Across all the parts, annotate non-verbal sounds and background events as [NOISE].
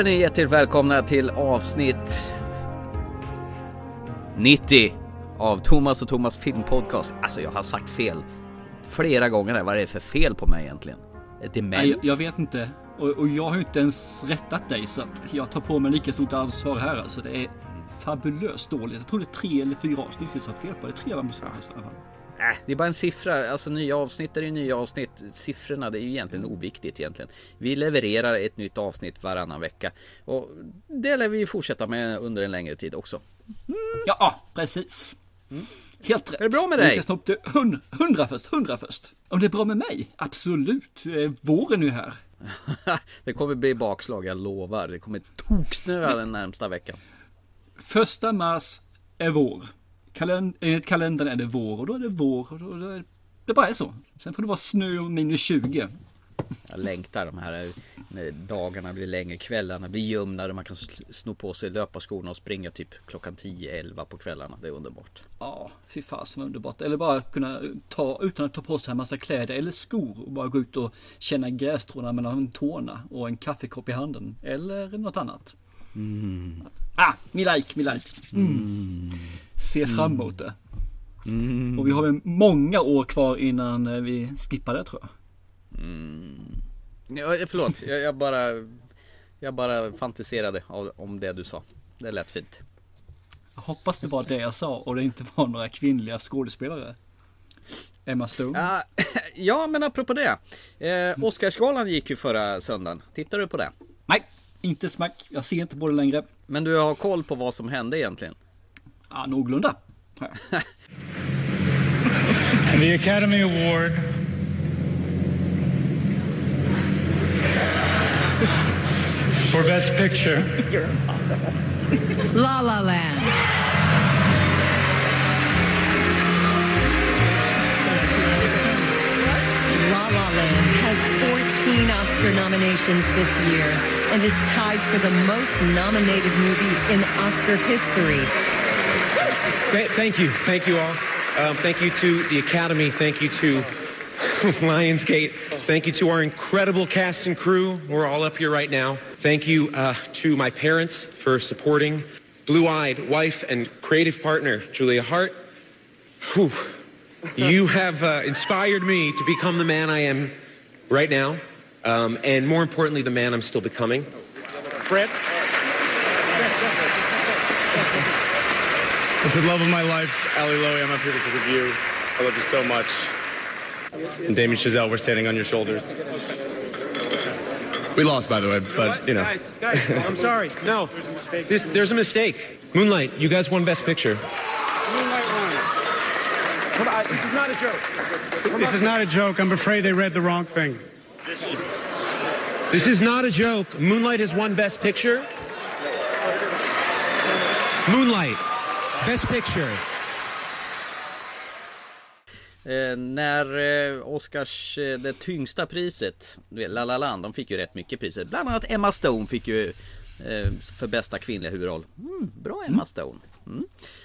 är ni hjärtligt välkomna till avsnitt 90 av Thomas och Thomas filmpodcast. Alltså jag har sagt fel flera gånger här. Vad är det för fel på mig egentligen? Demens? Jag, jag vet inte. Och, och, jag har ju inte ens rättat dig så att jag tar på mig lika stort ansvar här. Alltså det är fabulöst dåligt. Jag tror det är tre eller fyra avsnitt vi satt fel på. Det är tre av dem i alla fall. Äh, det är bara en siffra. Alltså nya avsnitt är ju nya avsnitt. Siffrorna det är ju egentligen oviktigt egentligen. Vi levererar ett nytt avsnitt varannan vecka. Och det lär vi fortsätta med under en längre tid också. Mm. Ja, precis. Mm. Helt rätt. Är det bra med dig? Vi ska snart till hundra först, hundra först. Om det är bra med mig? Absolut. Eh, våren är ju här. [LAUGHS] det kommer bli bakslag, jag lovar. Det kommer toksnöa den närmsta veckan. Första mars är vår. Kalend enligt kalendern är det vår och då är det vår. Och då är det, det bara är så. Sen får det vara snö och minus 20. Jag längtar de här när dagarna blir längre, kvällarna blir ljumnare, man kan sno på sig löparskorna och springa typ klockan 10-11 på kvällarna. Det är underbart. Ja, fy fasen underbart. Eller bara kunna ta, utan att ta på sig en massa kläder eller skor och bara gå ut och känna grässtråna mellan tårna och en kaffekopp i handen. Eller något annat. Mm. Ah, me like, me like. Mm. Mm. Se fram emot det. Mm. Och vi har väl många år kvar innan eh, vi skippar det tror jag. Mm. Ja, förlåt, jag, jag, bara Jag bara fantiserade om det du sa. Det lät fint. Jag hoppas det var det jag sa och det inte var några kvinnliga skådespelare. Emma Stone. Ja, [CLEARS THROAT] ja men apropå det. Eh, Oscarsgalan gick ju förra söndagen. Tittar du på det? Nej, inte smack. Jag ser inte på det längre. Men du har koll på vad som hände egentligen? Ja, någorlunda. The Academy Award for Best Picture. La La Land. Land has 14 Oscar nominations this year and is tied for the most nominated movie in Oscar history. Thank you. Thank you all. Um, thank you to the Academy. Thank you to [LAUGHS] Lionsgate. Thank you to our incredible cast and crew. We're all up here right now. Thank you uh, to my parents for supporting. Blue-eyed wife and creative partner, Julia Hart. Whew. You have uh, inspired me to become the man I am right now. Um, and more importantly, the man I'm still becoming. Fred? It's the love of my life. Ali Lowy, I'm up here because of you. I love you so much. And Damien Chazelle, we're standing on your shoulders. We lost, by the way, but, you know. Guys, guys, I'm sorry. No, there's a mistake. This, there's a mistake. Moonlight, you guys won Best Picture. On, this is not a joke. This is not a joke. I'm afraid they read the wrong thing. This is... This is not a joke. Moonlight has won Best Picture. Moonlight, Best Picture. Eh, när eh, Oscars, eh, det tyngsta priset, La La Land, de fick ju rätt mycket priser. Bland annat Emma Stone fick ju eh, för bästa kvinnliga huvudroll. Mm, bra Emma mm. Stone. Mm.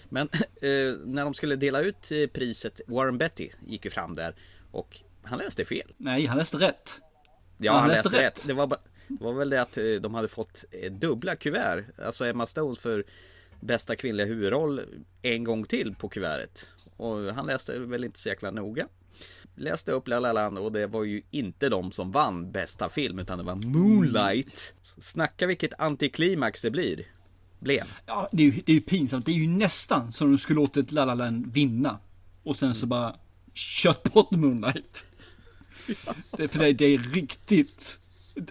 Men [LAUGHS] eh, när de skulle dela ut eh, priset, Warren Betty gick ju fram där och han läste fel. Nej, han läste rätt. Ja, han, han läste, läste rätt. rätt. Det, var, det var väl det att de hade fått dubbla kuvert. Alltså Emma Stone för bästa kvinnliga huvudroll en gång till på kuvertet. Och han läste väl inte så jäkla noga. Läste upp La La Land och det var ju inte de som vann bästa film utan det var Moonlight. Snacka vilket antiklimax det blir. Blev. Ja, det är, ju, det är ju pinsamt. Det är ju nästan som de skulle låtit La La Land vinna. Och sen så bara kött bort Moonlight. [LAUGHS] Det, för det, det är riktigt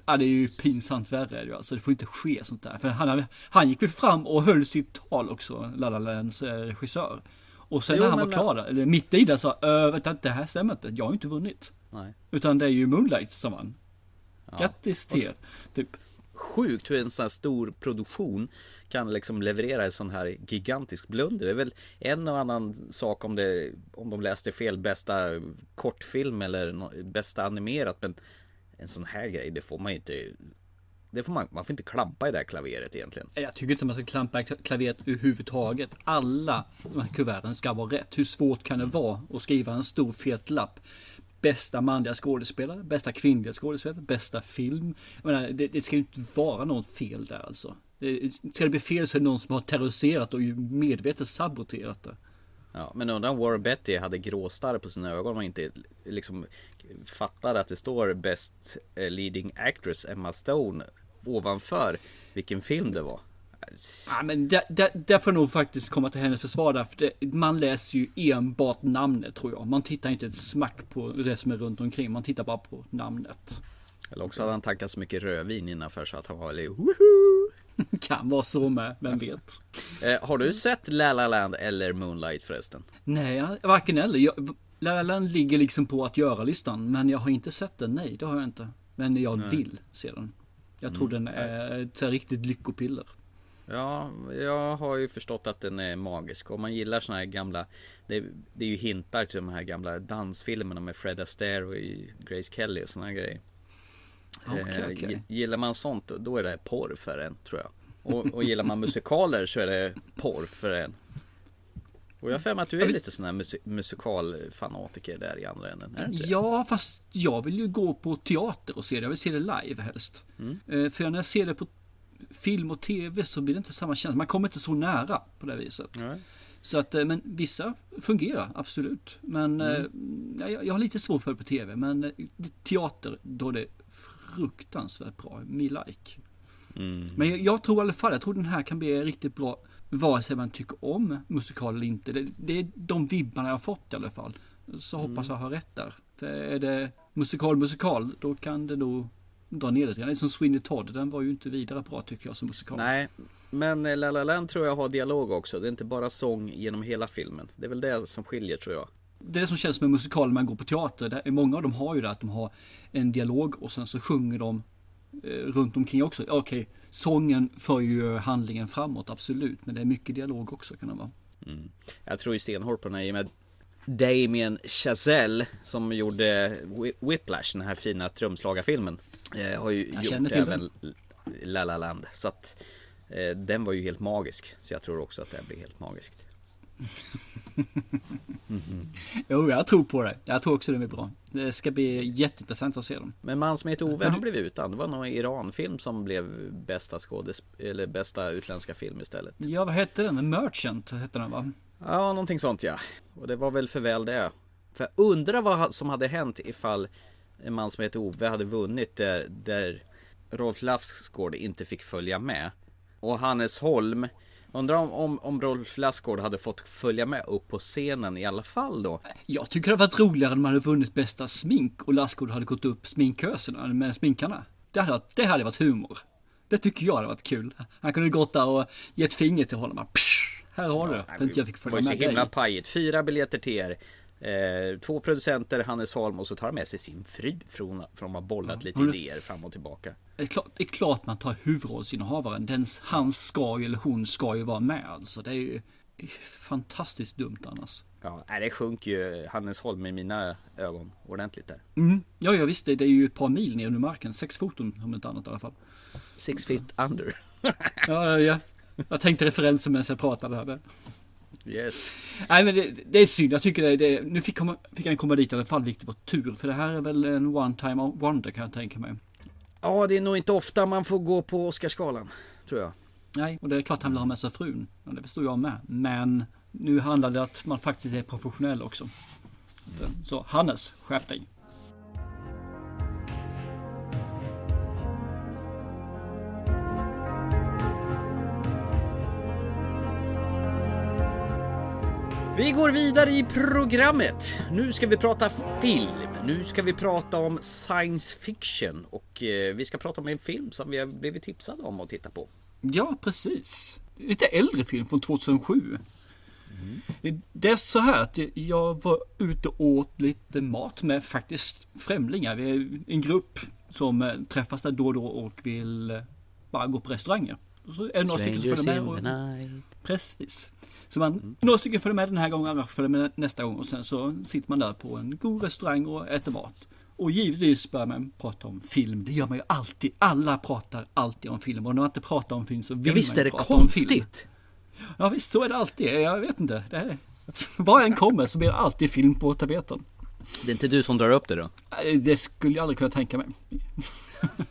Ja, det är ju pinsamt värre alltså. Det får inte ske sånt där. För han, han gick väl fram och höll sitt tal också, La La Lands eh, regissör. Och sen jo, när han var klar där, eller mitt i det sa, äh, vänta det här stämmer inte, jag har inte vunnit. Nej. Utan det är ju Moonlight som vann. Ja. Grattis till er. Typ. Sjukt hur en sån här stor produktion kan liksom leverera en sån här gigantisk blunder. Det är väl en och annan sak om det om de läste fel bästa kortfilm eller bästa animerat men en sån här grej det får man ju inte det får man, man får inte klampa i det här klaveret egentligen. Jag tycker inte man ska klampa i klaveret överhuvudtaget. Alla de här kuverten ska vara rätt. Hur svårt kan det vara att skriva en stor fet lapp? Bästa manliga skådespelare, bästa kvinnliga skådespelare, bästa film. Jag menar, det, det ska ju inte vara något fel där alltså. Det, ska det bli fel så är det någon som har terroriserat och medvetet saboterat det. Ja, men undrar om Warren Betty hade gråstarr på sina ögon och inte liksom fattade att det står Best eh, Leading Actress Emma Stone ovanför vilken film det var. Ja, men där, där, där får nog faktiskt komma till hennes försvar där, för det, man läser ju enbart namnet tror jag. Man tittar inte ett smack på det som är runt omkring, man tittar bara på namnet. Eller också hade han tankat så mycket rödvin innanför så att han var lite [LAUGHS] woho! Kan vara så med, vem vet. Eh, har du sett La La Land eller Moonlight förresten? Nej, jag- varken eller. Jag, La La Land ligger liksom på att göra-listan, men jag har inte sett den. Nej, det har jag inte. Men jag vill se den. Jag tror den är ett riktigt lyckopiller. Ja, jag har ju förstått att den är magisk. Om man gillar såna här gamla Det, det är ju hintar till de här gamla dansfilmerna med Fred Astaire och Grace Kelly och såna här grejer. Okej, Eh, gi- Gillar man sånt då är det porr för en tror jag. Och, och gillar man musikaler så är det porr för en. Och jag har för mig att du är lite sån här musik- musikalfanatiker där i andra änden. Är inte? Ja, fast jag vill ju gå på teater och se det. Jag vill se det live helst. Eh, För när jag ser det på film och tv så blir det inte samma känsla. Man kommer inte så nära på det viset. Nej. Så att, eh, men vissa fungerar absolut. Men eh, Mm. ja, jag, jag har lite svårt för det på tv. Men eh, teater, då är det fruktansvärt bra. Me like. Mm. Men jag, jag tror i alla fall, jag tror den här kan bli riktigt bra. Vare sig man tycker om musikal eller inte. Det, det är de vibbarna jag har fått i alla fall. Så Mm. hoppas jag har rätt där. För är det musikal musikal, då kan det nog dra ner lite. Det är som Sweeney Todd, den var ju inte vidare bra tycker jag som musikal. Nej, men eh, La La Land tror jag har dialog också. Det är inte bara sång genom hela filmen. Det är väl det som skiljer tror jag. Det är det som känns med musikal när man går på teater. Där, många av dem har ju det att de har en dialog och sen så sjunger de eh, runt omkring också. Okej, sången för ju handlingen framåt, absolut. Men det är mycket dialog också kan det vara. Jag tror ju stenhårt på den här i och med Damien Chazelle som gjorde Whi- Whiplash, den här fina trumslagarfilmen. Eh, har ju Jag gjort även La La Land. Så att eh, den var ju helt magisk. Så jag tror också att det blir helt magiskt. [LAUGHS] Jo, jag tror på det. Jag tror också det blir bra. Det ska bli jätteintressant att se dem. Men man som heter Ove har blivit utan. Det var någon Iran-film som blev bästa skådesp- eller bästa utländska film istället. Ja, vad hette den? Merchant hette den va? Ja, någonting sånt ja. Och det var väl för väl det. För jag undrar vad som hade hänt ifall en man som heter Ove hade vunnit där, där Rolf Lassgård inte fick följa med. Och Hannes Holm, undrar om, om, om Rolf Lassgård hade fått följa med upp på scenen i alla fall då. Jag tycker det hade varit roligare om man hade vunnit bästa smink och Lassgård hade gått upp sminköserna med sminkarna. Det hade, varit- det hade varit humor. Det tycker jag hade varit kul. Han kunde gått där och gett finger till honom. Bara, "Psh, här har du. För inte jag fick Det följa var ju så med himla pajigt. Fyra biljetter till er. Eh, två producenter, Hannes Holm och så tar han med sig sin fru från, från att ha bollat lite Har du- idéer fram och tillbaka. Det är, klart, det är klart man tar huvudrollsinnehavaren. Den, han ska ju, eller hon ska ju vara med alltså. Det är ju fantastiskt dumt annars. Ja, det sjönk ju Hannes Holm i mina ögon ordentligt där. Mm. Ja, ja visst, det, det är ju ett par mil ner under marken. Sex foton om inte annat i alla fall. Six feet under. Ja, ja, ja. Jag tänkte referenser medan jag pratade här. Yes. Nej men det, det är synd, jag tycker det, det nu fick, komma, fick han komma dit i alla fall, vilket var tur. För det här är väl en one time wonder kan jag tänka mig. Ja, det är nog inte ofta man får gå på Oscarsgalan, tror jag. Nej, och det är klart han vill ha med sig frun. Ja, det förstår jag med. Men nu handlar det om att man faktiskt är professionell också. Så Hannes, skärp dig. Vi går vidare i programmet. Nu ska vi prata film. Nu ska vi prata om science fiction och eh, vi ska prata om en film som vi har blivit tipsade om att titta på. Ja, precis. Lite äldre film från 2007. Det är så här att jag var ute och åt lite mat med faktiskt främlingar. Vi är en grupp som eh, träffas där då och då och vill eh, bara gå på restauranger. Så är det några stycken som följer med. Och. Precis. Så man, några stycken följer med den här gången, andra följer med nästa gång och sen så sitter man där på en god restaurang och äter mat. Och givetvis börjar man prata om film. Det gör man ju alltid. Alla pratar alltid om film. Och när man inte pratar om film så vill Ja, visst man är det prata om film. konstigt? Ja visst, så är det alltid. Jag vet inte. Det är, [LAUGHS] vad en kommer så blir det alltid film på tapeten. Det är inte du som drar upp det då? Det skulle jag aldrig kunna tänka mig. [LAUGHS]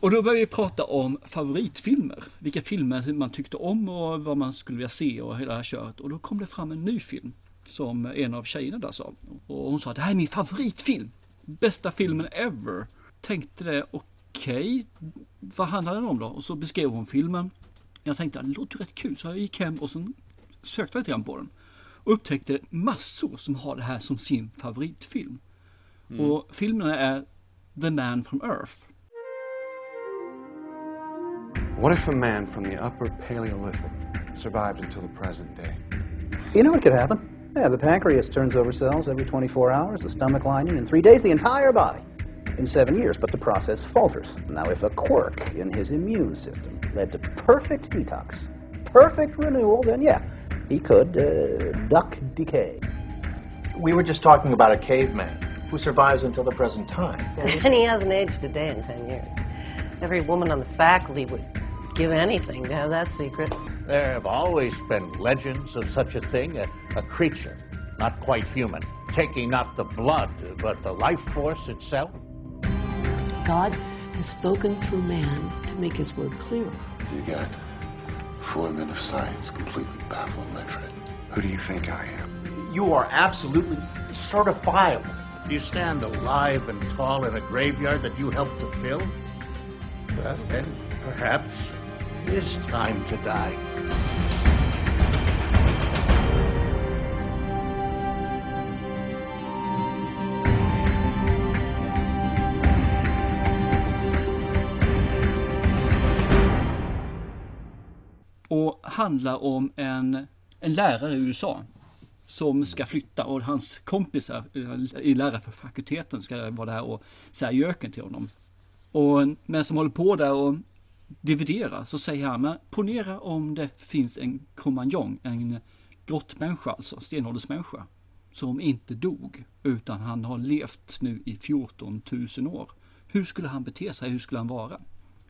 och då började vi prata om favoritfilmer. Vilka filmer man tyckte om och vad man skulle vilja se och hela det här köret. Och då kom det fram en ny film. Som en av tjejerna där sa. Och hon sa det här är min favoritfilm. Bästa filmen ever. Tänkte det, okej. vad handlar den om då? Och så beskrev hon filmen. Jag tänkte det låter rätt kul. Så jag gick hem och så sökte lite grann på den. Och upptäckte massor som har det här som sin favoritfilm. Och filmerna är The Man from Earth. What if a man from the upper Paleolithic survived until the present day? You know it could happen. Yeah, the pancreas turns over cells every 24 hours, the stomach lining in three days, the entire body in seven years, but the process falters. Now, if a quirk in his immune system led to perfect detox, perfect renewal, then yeah, he could uh, duck decay. We were just talking about a caveman who survives until the present time. [LAUGHS] And he hasn't aged a day in 10 years. Every woman on the faculty would give anything to have that secret. There have always been legends of such a thing a, a creature, not quite human, taking not the blood, but the life force itself. God has spoken through man to make his word clearer. You got four men of science completely baffled, my friend. Who do you think I am? You are absolutely certifiable. You stand alive and tall in a graveyard that you helped to fill? Well, then perhaps It's time to die. Och handlar om en, en lärare i USA. Som ska flytta och hans kompisar eh, i lärarfakulteten ska vara där och säga göken till honom. Och men som håller på där och dividera, så säger han, men ponera om det finns en kromanjong, en grottmänniska alltså, stenåldersmänniska. Som inte dog, utan han har levt nu i 14 000 år. Hur skulle han bete sig? Hur skulle han vara?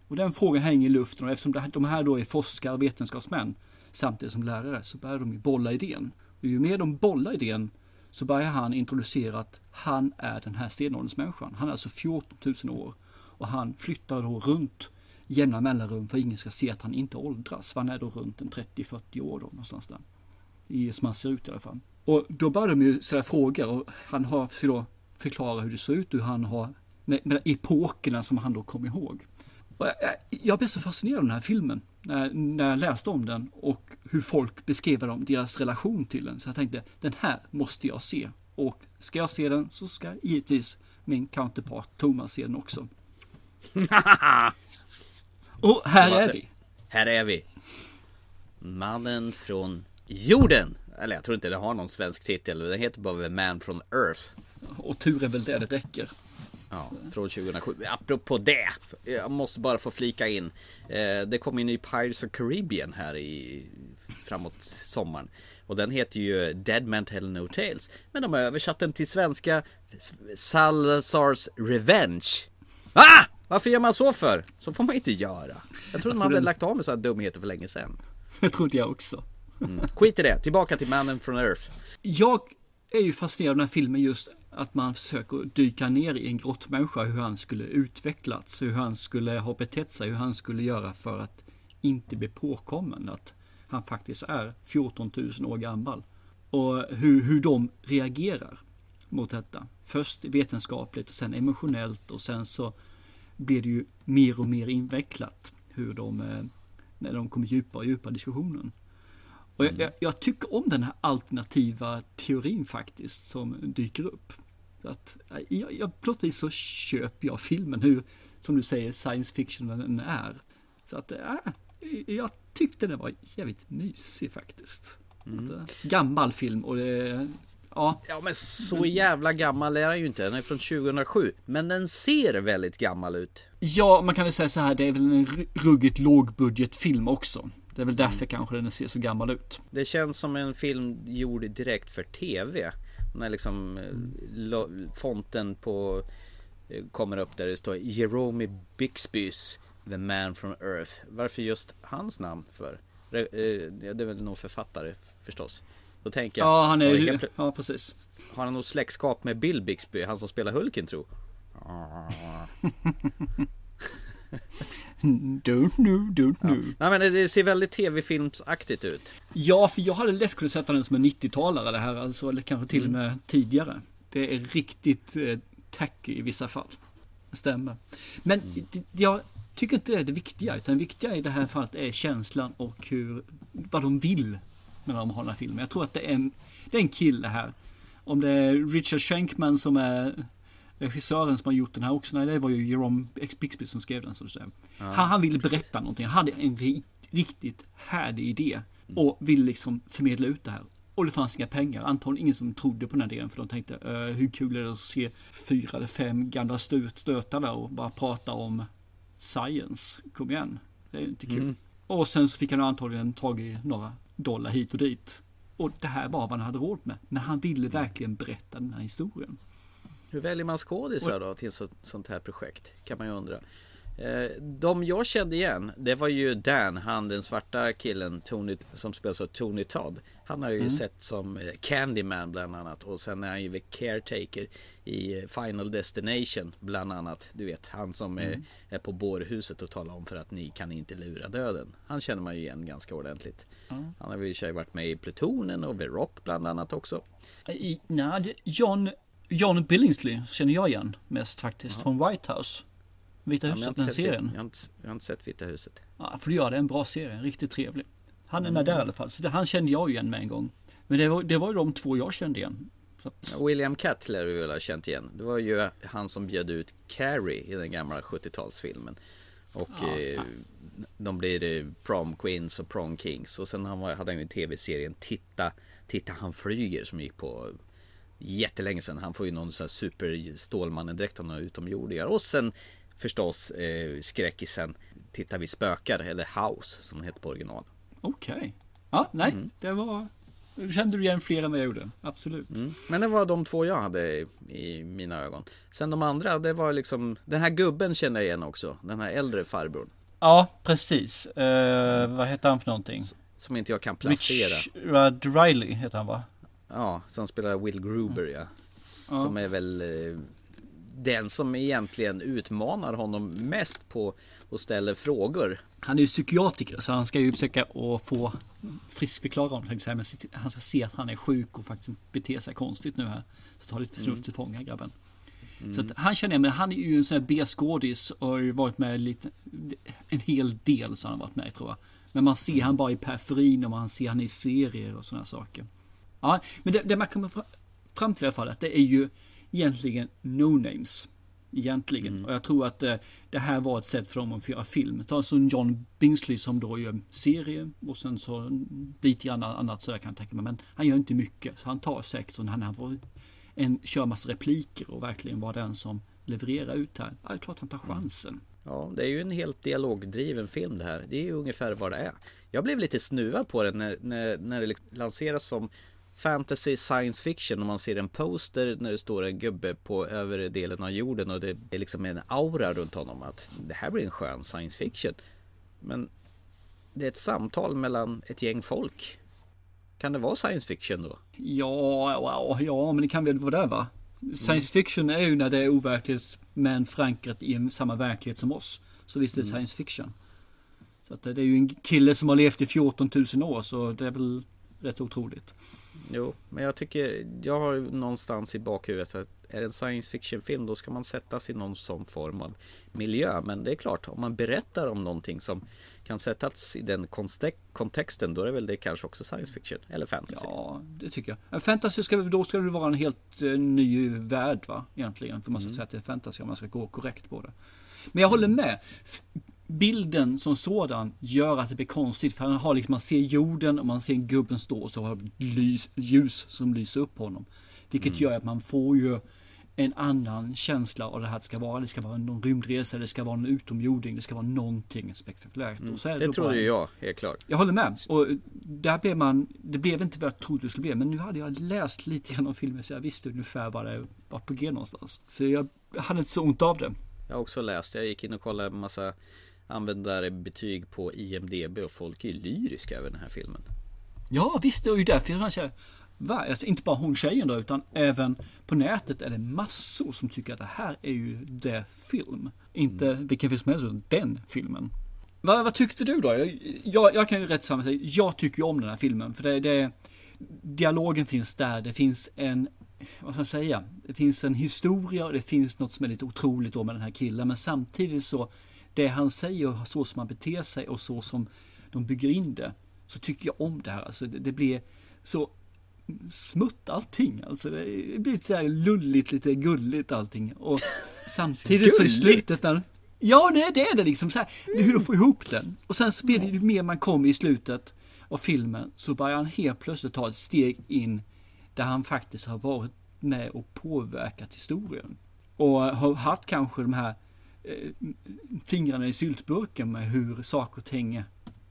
Och den frågan hänger i luften och eftersom de här då är forskare och vetenskapsmän samtidigt som lärare så börjar de ju bolla idén. Och ju mer de bollar idén så börjar han introducera att han är den här stenåldersmänniskan. Han är alltså 14 000 år och han flyttar då runt jämna mellanrum för att ingen ska se att han inte åldras. Han är då runt en 30-40 år då någonstans där. I, som han ser ut i alla fall. Och då börjar de ju ställa frågor och han har ska då förklara hur det ser ut, hur han har med, med epokerna som han då kom ihåg. Och jag, jag blev så fascinerad av den här filmen när, när jag läste om den och hur folk beskrev dem, deras relation till den. Så jag tänkte, den här måste jag se. Och ska jag se den så ska givetvis min counterpart Thomas se den också. [LAUGHS] och här är vi. Här är vi. Mannen från jorden. Eller jag tror inte det har någon svensk titel. Den heter bara Man from Earth. Och tur är väl det, det räcker. Ja, från 2007. Apropå det, jag måste bara få flika in. Eh, det kom en ny Pirates of Caribbean här i framåt sommaren. Och den heter ju Dead Man Tell No Tales. Men de har översatt den till svenska Salazars Revenge. Ah! Varför gör man så för? Så får man inte göra. Jag trodde man hade lagt av med sådana dumheter för länge sedan. [LAUGHS] Det trodde jag också. Mm. Skit i det, tillbaka till Mannen från Earth. Jag är ju fascinerad av den här filmen just att man försöker dyka ner i en grottmänniska, hur han skulle utvecklats, hur han skulle ha betett sig, hur han skulle göra för att inte bli påkommen. Att han faktiskt är 14 000 år gammal. Och hur, hur de reagerar mot detta. Först vetenskapligt och sen emotionellt och sen så blir det ju mer och mer invecklat hur de, eh, när de kommer djupare och djupare i diskussionen. Och jag, jag, jag, tycker om den här alternativa teorin faktiskt som dyker upp. Så att, jag, jag, på något vis så köper jag filmen hur, som du säger, science fiction den är. Så att, äh, jag tyckte den var jävligt mysig faktiskt. Mm. Att, gammal film och det, ja. Ja men så jävla gammal är den ju inte, den är från 2007. Men den ser väldigt gammal ut. Ja, man kan väl säga så här, det är väl en ruggigt lågbudgetfilm också. Det är väl därför kanske den ser så gammal ut. Det känns som en film gjord direkt för TV. När liksom mm. fonten på kommer upp där det står Jerome Bixbys The Man from Earth. Varför just hans namn för? Det är väl någon författare förstås. Då tänker jag, Ja, han är ju, ja precis. har han något släktskap med Bill Bixby, han som spelar Hulken tro? Don't know, don't know. Nej men det- ser väldigt tv-filmsaktigt ut. Ja, för jag hade lätt kunnat sätta den som en 90-talare det här, alltså, eller kanske till och Mm. med tidigare. Det är riktigt eh, tacky i vissa fall. Stämmer. Men Mm. jag tycker inte det är det viktiga, utan det viktiga i det här fallet är känslan och hur, vad de vill när de har den här filmen. Jag tror att det är en, det är en kille här. Om det är Richard Schenkman som är regissören som har gjort den här också. Nej, det var ju Jerome X. Bixby som skrev den. Så att säga. Ja. Han, han ville berätta någonting. Han hade en ri, riktigt härlig idé. Och ville liksom förmedla ut det här. Och det fanns inga pengar. Antagligen ingen som trodde på den här idén. För de tänkte, hur kul är det att se fyra eller fem gamla stöt, stötar där och bara prata om science. Kom igen. Det är inte kul. Mm. Och sen så fick han antagligen tag i några dollar hit och dit. Och det här var vad han hade råd med. Men han ville verkligen berätta den här historien. Hur väljer man skådisar då till ett så- sånt här projekt? Kan man ju undra. Eh, De jag kände igen, det var ju Dan, han den svarta killen Tony, som spelas av Tony Todd. Han har ju Mm. sett som eh, Candyman bland annat och sen är han ju caretaker i eh, Final Destination bland annat. Du vet, han som är, Mm. är på bårhuset och talar om för att ni kan inte lura döden. Han känner man ju igen ganska ordentligt. Ja. Han har ju i sig varit med i Plutonen och The Rock bland annat också. I, nej, John, John Billingsley känner jag igen mest faktiskt Ja. från White House. Vita Ja, huset, inte den serien. Jag har, inte, jag har inte sett Vita huset. Ja, för det gör det, en bra serie, riktigt trevlig. Han är med där i alla fall, så det, han kände jag igen med en gång. Men det var, det var ju de två jag kände igen. Så William Catt lär du väl ha känt igen. Det var ju han som bjöd ut Carrie i den gamla 70-talsfilmen. Och Ja, eh, de blir eh, prom queens och prom kings. Och sen han var, hade han ju tv-serien Titta, Titta han flyger som gick på jättelänge sedan. Han får ju någon sån här super Stålmannen-dräkt av några utomjordingar. Och sen förstås eh, skräckisen Titta vi spökar eller House som det heter på original. Okej. Ja, nej, Mm. det var... Kände du igen fler än vad jag gjorde? Absolut. Mm. Men det var de två jag hade i mina ögon. Sen de andra, det var liksom Den här gubben känner jag igen också. Den här äldre farbrorn. Ja, precis. Eh, vad heter han för någonting? Som inte jag kan placera. Richard Riley heter han va? Ja, som spelar Will Gruber ja. Ja. Som är väl eh, den som egentligen utmanar honom mest på och ställer frågor. Han är ju psykiatriker så han ska ju försöka att få friskförklara honom. Men han ska se att han är sjuk och faktiskt beter sig konstigt nu här. Så ta lite förnuft till fånga grabben. Så att han känner jag, men han är ju en sån här B-skådis och har ju varit med lite, en hel del så har han varit med tror jag. Men man ser han bara i periferin och man ser han i serier och sådana saker. Ja, men det, det man kommer fram till i alla fall att det är ju egentligen no-names. Egentligen. Och jag tror att eh, det här var ett sätt för dem att göra film. Ta som John Bingsley som då gör serie och sen så lite grann annat så jag kan tänka mig. Men han gör inte mycket. Så han tar säkert här när han får en, kör massa repliker och verkligen vara den som levererar ut här. Ja, det är klart han tar chansen. Ja, det är ju en helt dialogdriven film det här. Det är ju ungefär vad det är. Jag blev lite snuvad på det när, när, när det liksom lanseras som fantasy science fiction och man ser en poster när det står en gubbe på övre delen av jorden och det är liksom en aura runt honom att det här blir en skön science fiction. Men det är ett samtal mellan ett gäng folk. Kan det vara science fiction då? Ja, ja, men det kan väl vara det va? Science fiction är ju när det är overkligt men förankrat i samma verklighet som oss. Så visst är det science fiction. Så att det är ju en kille som har levt i 14 000 år så det är väl rätt otroligt. Jo, men jag tycker, jag har någonstans i bakhuvudet att är det en science fiction film då ska man sättas i någon sån form av miljö. Men det är klart, om man berättar om någonting som kan sättas i den kontexten då är det väl det kanske också science fiction eller fantasy. Ja, det tycker jag. En fantasy ska då ska det vara en helt eh, ny värld va? Egentligen. För man ska säga att det är fantasy om man ska gå korrekt på det. Men jag håller med. Bilden som sådan gör att det blir konstigt. För han har liksom, man ser jorden och man ser gubben stå och så har lys, ljus som lyser upp på honom. Vilket gör att man får ju en annan känsla av det här det ska vara. Det ska vara någon rymdresa, det ska vara en utomjording, det ska vara någonting spektakulärt. Mm. Det då trodde jag, helt klart. jag håller med. Och där blev man, det blev inte vad jag trodde det skulle bli. Men nu hade jag läst lite grann om filmen så jag visste ungefär vad det var på G någonstans. Så jag hade inte så ont av det. Jag har också läst, jag gick in och kollade en massa användarbetyg på IMDB och folk är lyriska över den här filmen. Ja visst, det är ju därför jag va? Alltså, inte bara hon tjejen då, utan även på nätet är det massor som tycker att det här är ju det film. Inte vilken film som helst, utan den filmen. Vad, vad tyckte du då? Jag, jag, jag kan ju rätt samma säga, jag tycker ju om den här filmen. För det, det, dialogen finns där, det finns en, vad ska jag säga, det finns en historia och det finns något som är lite otroligt då med den här killen. Men samtidigt så, det han säger, så som han beter sig och så som de bygger in det, så tycker jag om det här. Alltså det, det blir så smutt allting. Alltså det blir så här lulligt, lite gulligt allting. Och [LAUGHS] samtidigt så i slutet när... Ja, nej, det är det liksom så här. Hur de får ihop den. Och sen så blir det ju mer man kommer i slutet av filmen så börjar han helt plötsligt ta ett steg in där han faktiskt har varit med och påverkat historien. Och har haft kanske de här fingrarna i syltburken med hur saker och ting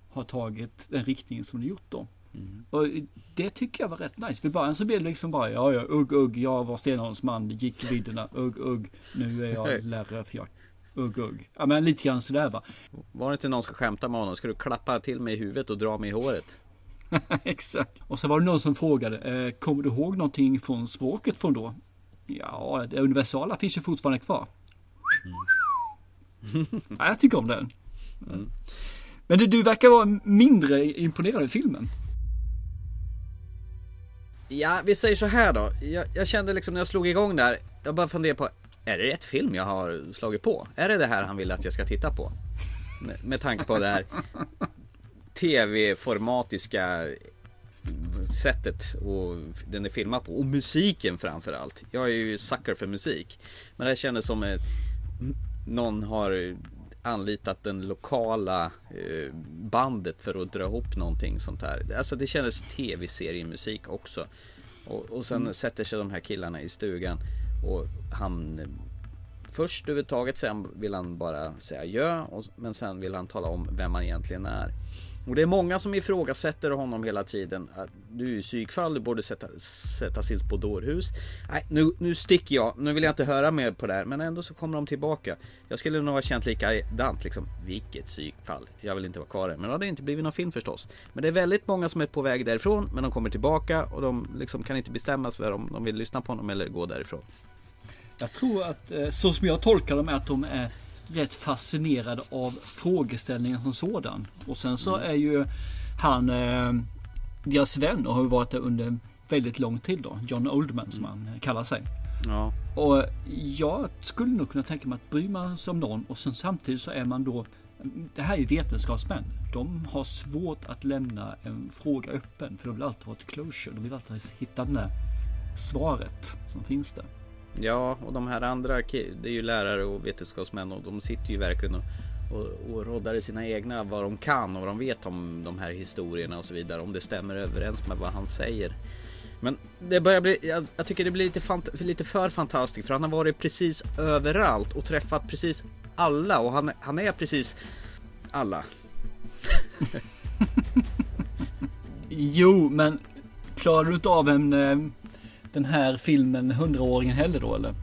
har tagit den riktningen som de gjort då. Mm. Och det tycker jag var rätt nice. För början så blev det liksom bara, ja ja, ugg ugg, jag var Stenholms man, gick vidderna, ugg ugg, nu är jag lärare för jag ugg ugg. Ja men lite grann sådär va. Var det inte någon som skämtade med honom, ska du klappa till mig i huvudet och dra mig i håret? [LAUGHS] Exakt. Och så var det någon som frågade, eh, kommer du ihåg någonting från språket från då? Ja, det universala finns ju fortfarande kvar. Mm. [LAUGHS] ja, jag tycker om den. Mm. Men du, du verkar vara mindre imponerad i filmen. Ja, vi säger så här då. Jag, jag, kände liksom när jag slog igång där, jag bara funderade på, är det rätt film jag har slagit på? Är det det här han vill att jag ska titta på? Med, med tanke på det här tv-formatiska sättet och den är filmad på och musiken framförallt. Jag är ju sucker för musik. Men det kändes som att någon har anlitat den lokala eh, bandet för att dra ihop någonting sånt här. Alltså det kändes tv-seriemusik också. Och, och sen mm. sätter sig de här killarna i stugan och han Först överhuvudtaget sen vill han bara säga ja, och, men sen vill han tala om vem han egentligen är. Och det är många som ifrågasätter honom hela tiden. Du är ju psykfall, du borde sätta, sättas in på dårhus. Nej, nu, nu sticker jag. Nu vill jag inte höra mer på det här. Men ändå så kommer de tillbaka. Jag skulle nog ha känt likadant liksom. Vilket psykfall. Jag vill inte vara kvar här. Men det hade inte blivit någon film förstås. Men det är väldigt många som är på väg därifrån. Men de kommer tillbaka och de liksom kan inte bestämma sig för om de vill lyssna på honom eller gå därifrån. Jag tror att eh, så som jag tolkar dem är att de är rätt fascinerad av frågeställningen som sådan. Och sen så är ju han eh, deras vän och har varit det under väldigt lång tid då. John Oldman som mm. han kallar sig. Ja. Och jag skulle nog kunna tänka mig att bry man sig om någon och sen samtidigt så är man då det här är vetenskapsmän. De har svårt att lämna en fråga öppen för de vill alltid ha ett closure. De vill alltid hitta det där svaret som finns där. Ja, och de här andra, det är ju lärare och vetenskapsmän och de sitter ju verkligen och, och, och roddar i sina egna vad de kan och vad de vet om de här historierna och så vidare. Om det stämmer överens med vad han säger. Men det börjar bli, jag, jag tycker det blir lite, fant, lite för fantastiskt för han har varit precis överallt och träffat precis alla och han, han är precis alla. [LAUGHS] jo, men klarar du inte av en eh, den här filmen Hundraåringen heller då eller?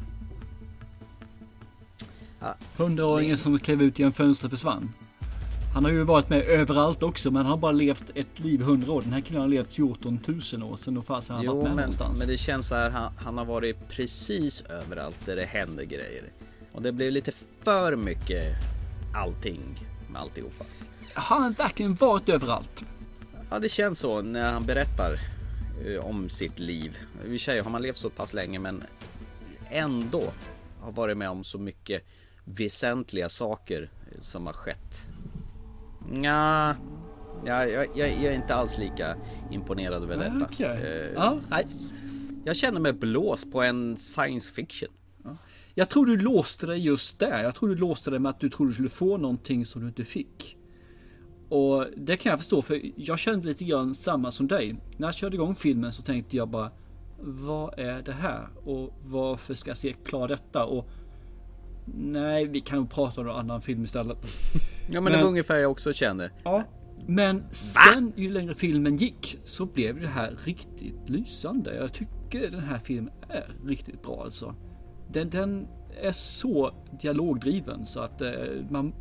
Hundraåringen som klev ut genom fönstret försvann. Han har ju varit med överallt också men han har bara levt ett liv hundra år. Den här killen har levt 14 000 år sedan och fast han jo, varit med men, någonstans. Men det känns så här, han, han har varit precis överallt där det händer grejer. Och det blev lite för mycket allting med alltihopa. Har han verkligen varit överallt? Ja, det känns så när han berättar om sitt liv. I och har man levt så pass länge men ändå har varit med om så mycket väsentliga saker som har skett. Nja, jag, jag, jag är inte alls lika imponerad över detta. Okay. Uh, ja, jag känner mig blåst på en science fiction. Jag tror du låste dig just där. Jag tror du låste dig med att du trodde du skulle få någonting som du inte fick. Och det kan jag förstå för jag kände lite grann samma som dig. När jag körde igång filmen så tänkte jag bara Vad är det här? Och varför ska jag se klar detta? Och Nej, vi kan prata om en annan film istället. [LAUGHS] Ja men, men det var ungefär jag också kände. Ja. Men sen ju längre filmen gick så blev det här riktigt lysande. Jag tycker den här filmen är riktigt bra alltså. Den, den är så dialogdriven så att eh, man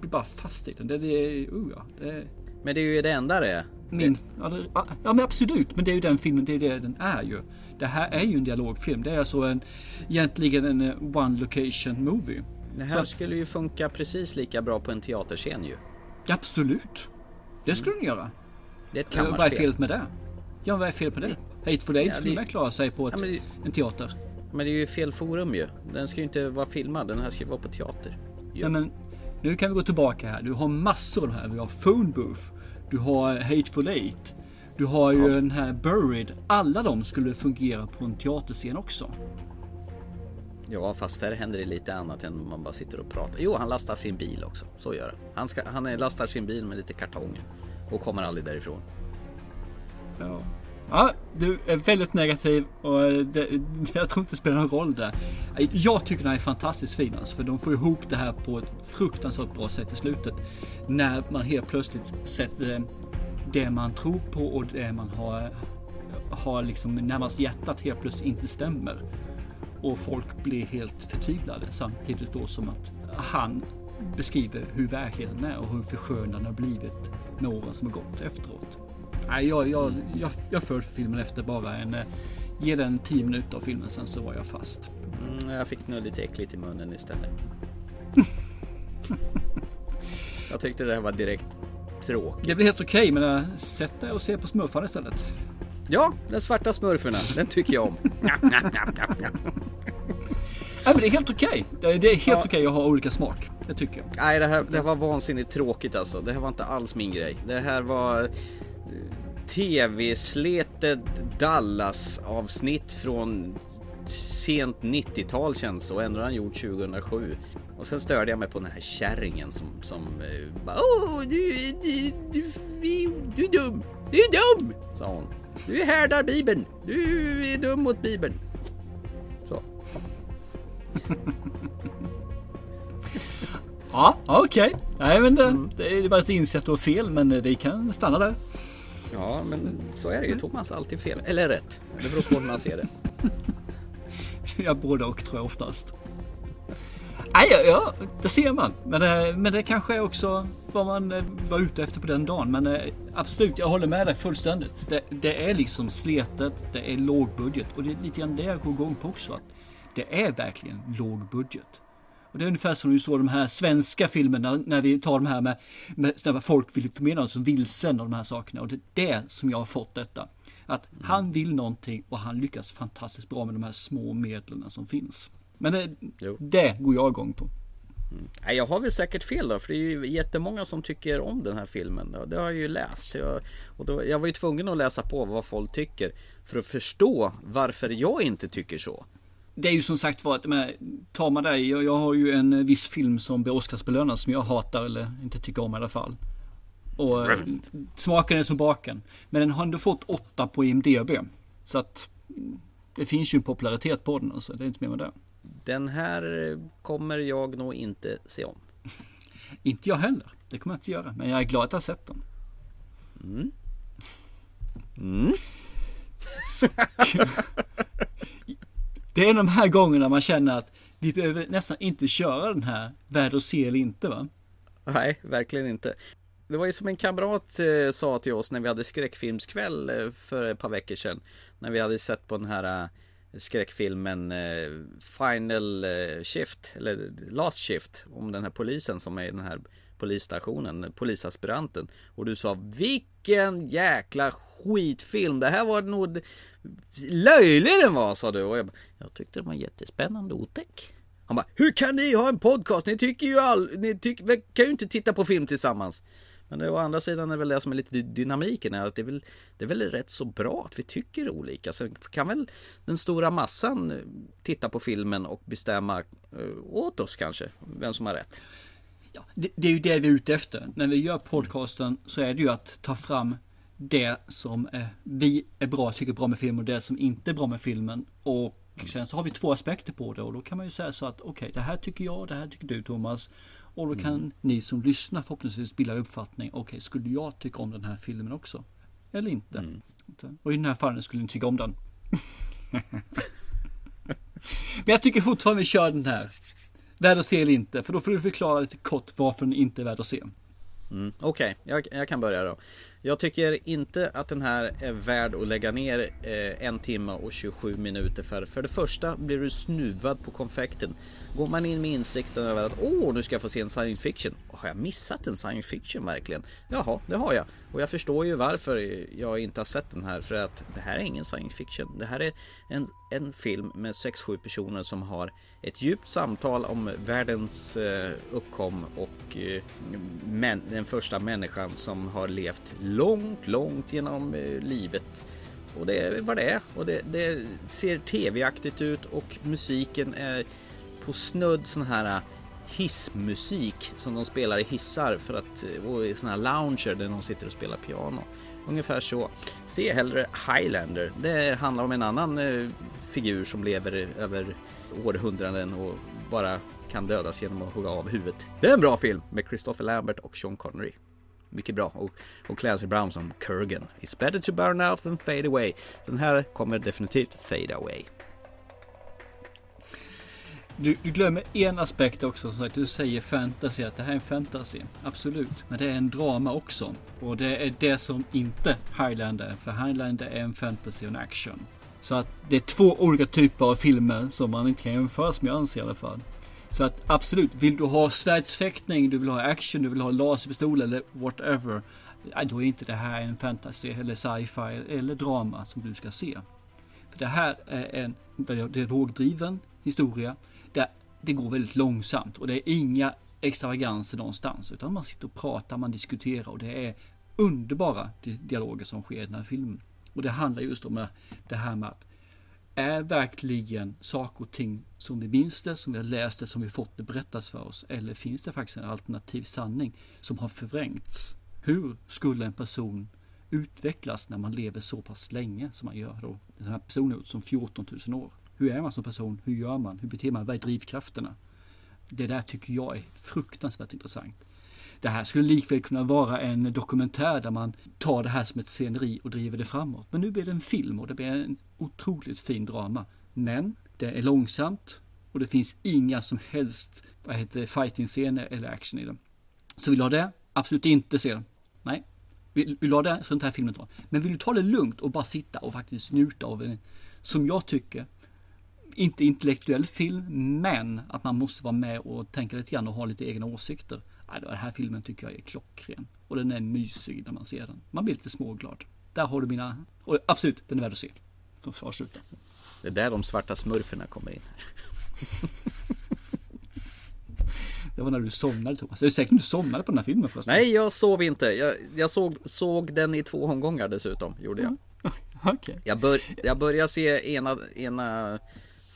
blir bara fast i den. Det, det, uh, ja, det... Men det är ju det enda det min... Ja, det- ja men absolut, men det är ju den filmen, det är det den är ju. Det här är ju en dialogfilm. Det är alltså en, egentligen en eh, one location movie. Det här att- skulle ju funka precis lika bra på en teaterscen ju. Absolut. Det skulle den göra. Det är ett Eh, Vad är kammarspel. felet med det? Ja, vad är felet med det? Hateful Eight Ja, skulle det- väl klara sig på ett, Ja, det- en teater? Men det är ju fel forum ju. Den ska ju inte vara filmad, den här ska ju vara på teater. Ja, men nu kan vi gå tillbaka här. Du har massor av de här. Vi har Phone Booth. Du har Hateful Eight. Du har ju den här Buried. Alla de skulle fungera på en teaterscen också. Ja, fast där händer det lite annat än man bara sitter och pratar. Jo, han lastar sin bil också. Så gör han. Han, ska, han lastar sin bil med lite kartonger. Och kommer aldrig därifrån. Ja. Ja, du är väldigt negativ och det, jag tror inte det spelar någon roll där. Jag tycker den här är fantastiskt fin alltså, för de får ihop det här på ett fruktansvärt bra sätt i slutet. När man helt plötsligt sätter det man tror på och det man har, har liksom närmast hjärtat helt plötsligt inte stämmer. Och folk blir helt förtvivlade samtidigt då som att han beskriver hur verkligheten är och hur förskönad den har blivit med åren som har gått efteråt. Nej, jag, jag, jag, jag för filmen efter bara en... eh, Ge den 10 minuter av filmen sen så var jag fast. Mm, jag fick nog lite äckligt i munnen istället. [LAUGHS] jag tyckte det här var direkt tråkigt. Det blir helt okej men äh, sätt dig och se på smurfarna istället. Ja, den svarta smurferna, den tycker jag om. [LAUGHS] Nej men det är helt okej. Det, det är helt Ja. okej att ha olika smak. Det tycker jag. Nej, det här, det här var vansinnigt tråkigt alltså. Det här var inte alls min grej. Det här var eh, tv-sletet Dallas-avsnitt från sent 90-tal känns och ändå har han gjort 2007. Och sen störde jag mig på den här kärringen som, som eh, bara Åh, du, du, du, du, du är dum! Du är dum! Sa hon. Du härdar Bibeln! Du är dum mot Bibeln. Så. [LAUGHS] Ja, okej. Nej men det, det är bara ett inse att du har fel men det kan stanna där. Ja, men så är det ju. Thomas har alltid fel. Eller rätt. Det beror på hur man ser det. [LAUGHS] Ja, både och tror jag oftast. Nej, ja, ja, det ser man. Men det, men det kanske är också vad man eh, var ute efter på den dagen. Men eh, absolut, jag håller med dig fullständigt. Det, det är liksom sletet, det är lågbudget och det är lite grann det jag går igång på också. Att det är verkligen låg budget. Och det är ungefär som du såg de här svenska filmerna när vi tar de här med, med när folk vill förmedla oss som vilsen och de här sakerna. Och det är det som jag har fått detta. Att han vill någonting och han lyckas fantastiskt bra med de här små medlen som finns. Men det, det går jag igång på. Nej, jag har väl säkert fel då, för det är ju jättemånga som tycker om den här filmen. Och Det har jag ju läst. Jag, och då, jag var ju tvungen att läsa på vad folk tycker för att förstå varför jag inte tycker så. Det är ju som sagt var att men, tar man det, jag, jag har ju en viss film som blir Oscarsbelönad som jag hatar eller inte tycker om i alla fall. Och eh, smaken är som baken. Men den har ändå fått 8 på IMDB. Så att det finns ju en popularitet på den alltså. Det är inte mer med det. Den här eh, kommer jag nog inte se om. [LAUGHS] Inte jag heller. Det kommer jag inte göra. Men jag är glad att jag har sett den. Mm. Mm. [LAUGHS] Det är de här gångerna man känner att vi behöver nästan inte köra den här värd att se eller inte va? Nej, verkligen inte. Det var ju som en kamrat eh, sa till oss när vi hade skräckfilmskväll eh, för ett par veckor sedan. När vi hade sett på den här eh, skräckfilmen eh, Final eh, Shift, eller Last Shift, om den här polisen som är i den här polisstationen, polisaspiranten. Och du sa vilken jäkla skitfilm, det här var nog löjlig den var sa du. Och jag, bara, jag tyckte den var jättespännande och otäck. Han bara, hur kan ni ha en podcast? Ni tycker ju all, ni tycker, kan ju inte titta på film tillsammans. Men det, å andra sidan är väl det som är lite dynamiken är att det är, väl, det är väl rätt så bra att vi tycker olika. Sen kan väl den stora massan eh, titta på filmen och bestämma eh, åt oss kanske, vem som har rätt. Det, det är ju det vi är ute efter. När vi gör podcasten så är det ju att ta fram det som eh, vi är bra, tycker är bra med filmen och det som inte är bra med filmen. Och sen så har vi två aspekter på det och då kan man ju säga så att okej, det här tycker jag, det här tycker du Thomas. Och då kan ni som lyssnar förhoppningsvis bilda en uppfattning. Okej, skulle jag tycka om den här filmen också? Eller inte? Och i den här fallen skulle ni tycka om den. [LAUGHS] Men jag tycker fortfarande vi kör den här. Värd att se eller inte, för då får du förklara lite kort varför den inte är värd att se. Mm, Okej, jag, jag kan börja då. Jag tycker inte att den här är värd att lägga ner eh, en timme och 27 minuter för. För det första blir du snuvad på konfekten. Går man in med insikten över att åh, nu ska jag få se en science fiction. Har jag missat en science fiction verkligen? Jaha, det har jag. Och jag förstår ju varför jag inte har sett den här. För att det här är ingen science fiction. Det här är en, en film med 6-7 personer som har ett djupt samtal om världens eh, uppkom och eh, men, den första människan som har levt långt, långt genom eh, livet. Och det är vad det är. Och det, det ser tv-aktigt ut och musiken är på snudd sån här hissmusik som de spelar i hissar för att, eh, och i såna här lounger där de sitter och spelar piano. Ungefär så. Se hellre Highlander. Det handlar om en annan eh, figur som lever eh, över århundraden och bara kan dödas genom att hugga av huvudet. Det är en bra film med Christopher Lambert och Sean Connery. Mycket bra. Och, och Clancy Brown som Kurgan. It's better to burn out than fade away. Den här kommer definitivt fade away. Du, du, glömmer en aspekt också. Som sagt, du säger fantasy, att det här är en fantasy. Absolut. Men det är en drama också. Och det är det som inte Highlander är. För Highlander är en fantasy och en action. Så att det är två olika typer av filmer som man inte kan jämföra med, jag anser i alla fall. Så att absolut, vill du ha svärdsfäktning, du vill ha action, du vill ha laserpistol eller whatever. Då är inte det här en fantasy eller sci-fi eller drama som du ska se. För det här är en dialogdriven historia det, går väldigt långsamt och det är inga extravaganser någonstans. Utan man sitter och pratar, man diskuterar och det är underbara dialoger som sker i den här filmen. Och det handlar just om det här med att är verkligen saker och ting som vi minns det, som vi har läst det, som vi fått det berättat för oss? Eller finns det faktiskt en alternativ sanning som har förvrängts? Hur skulle en person utvecklas när man lever så pass länge som man gör då? Den här personen som 14 000 år. Hur är man som person? Hur gör man? Hur beter man? Vad är drivkrafterna? Det där tycker jag är fruktansvärt intressant. Det här skulle likväl kunna vara en dokumentär där man tar det här som ett sceneri och driver det framåt. Men nu blir det en film och det blir en otroligt fin drama. Men det är långsamt och det finns inga som helst vad heter fighting-scener eller action i den. Så vill du ha det? Absolut inte se den. Nej. Vill, vill du ha det så den här filmen då. Men vill du ta det lugnt och bara sitta och faktiskt njuta av en, som jag tycker, inte intellektuell film, men att man måste vara med och tänka lite grann och ha lite egna åsikter. Den här filmen tycker jag är klockren. Och den är mysig när man ser den. Man blir lite småglad. Där har du mina... Och absolut, den är värd att se. För att avsluta. Det är där de svarta smurferna kommer in. [LAUGHS] Det var när du somnade Thomas. Det är säkert du somnade på den här filmen förresten. Nej, jag sov inte. Jag, jag såg, såg den i två omgångar dessutom. Gjorde jag. Mm. [LAUGHS] Okay. Jag, bör, jag började se ena, ena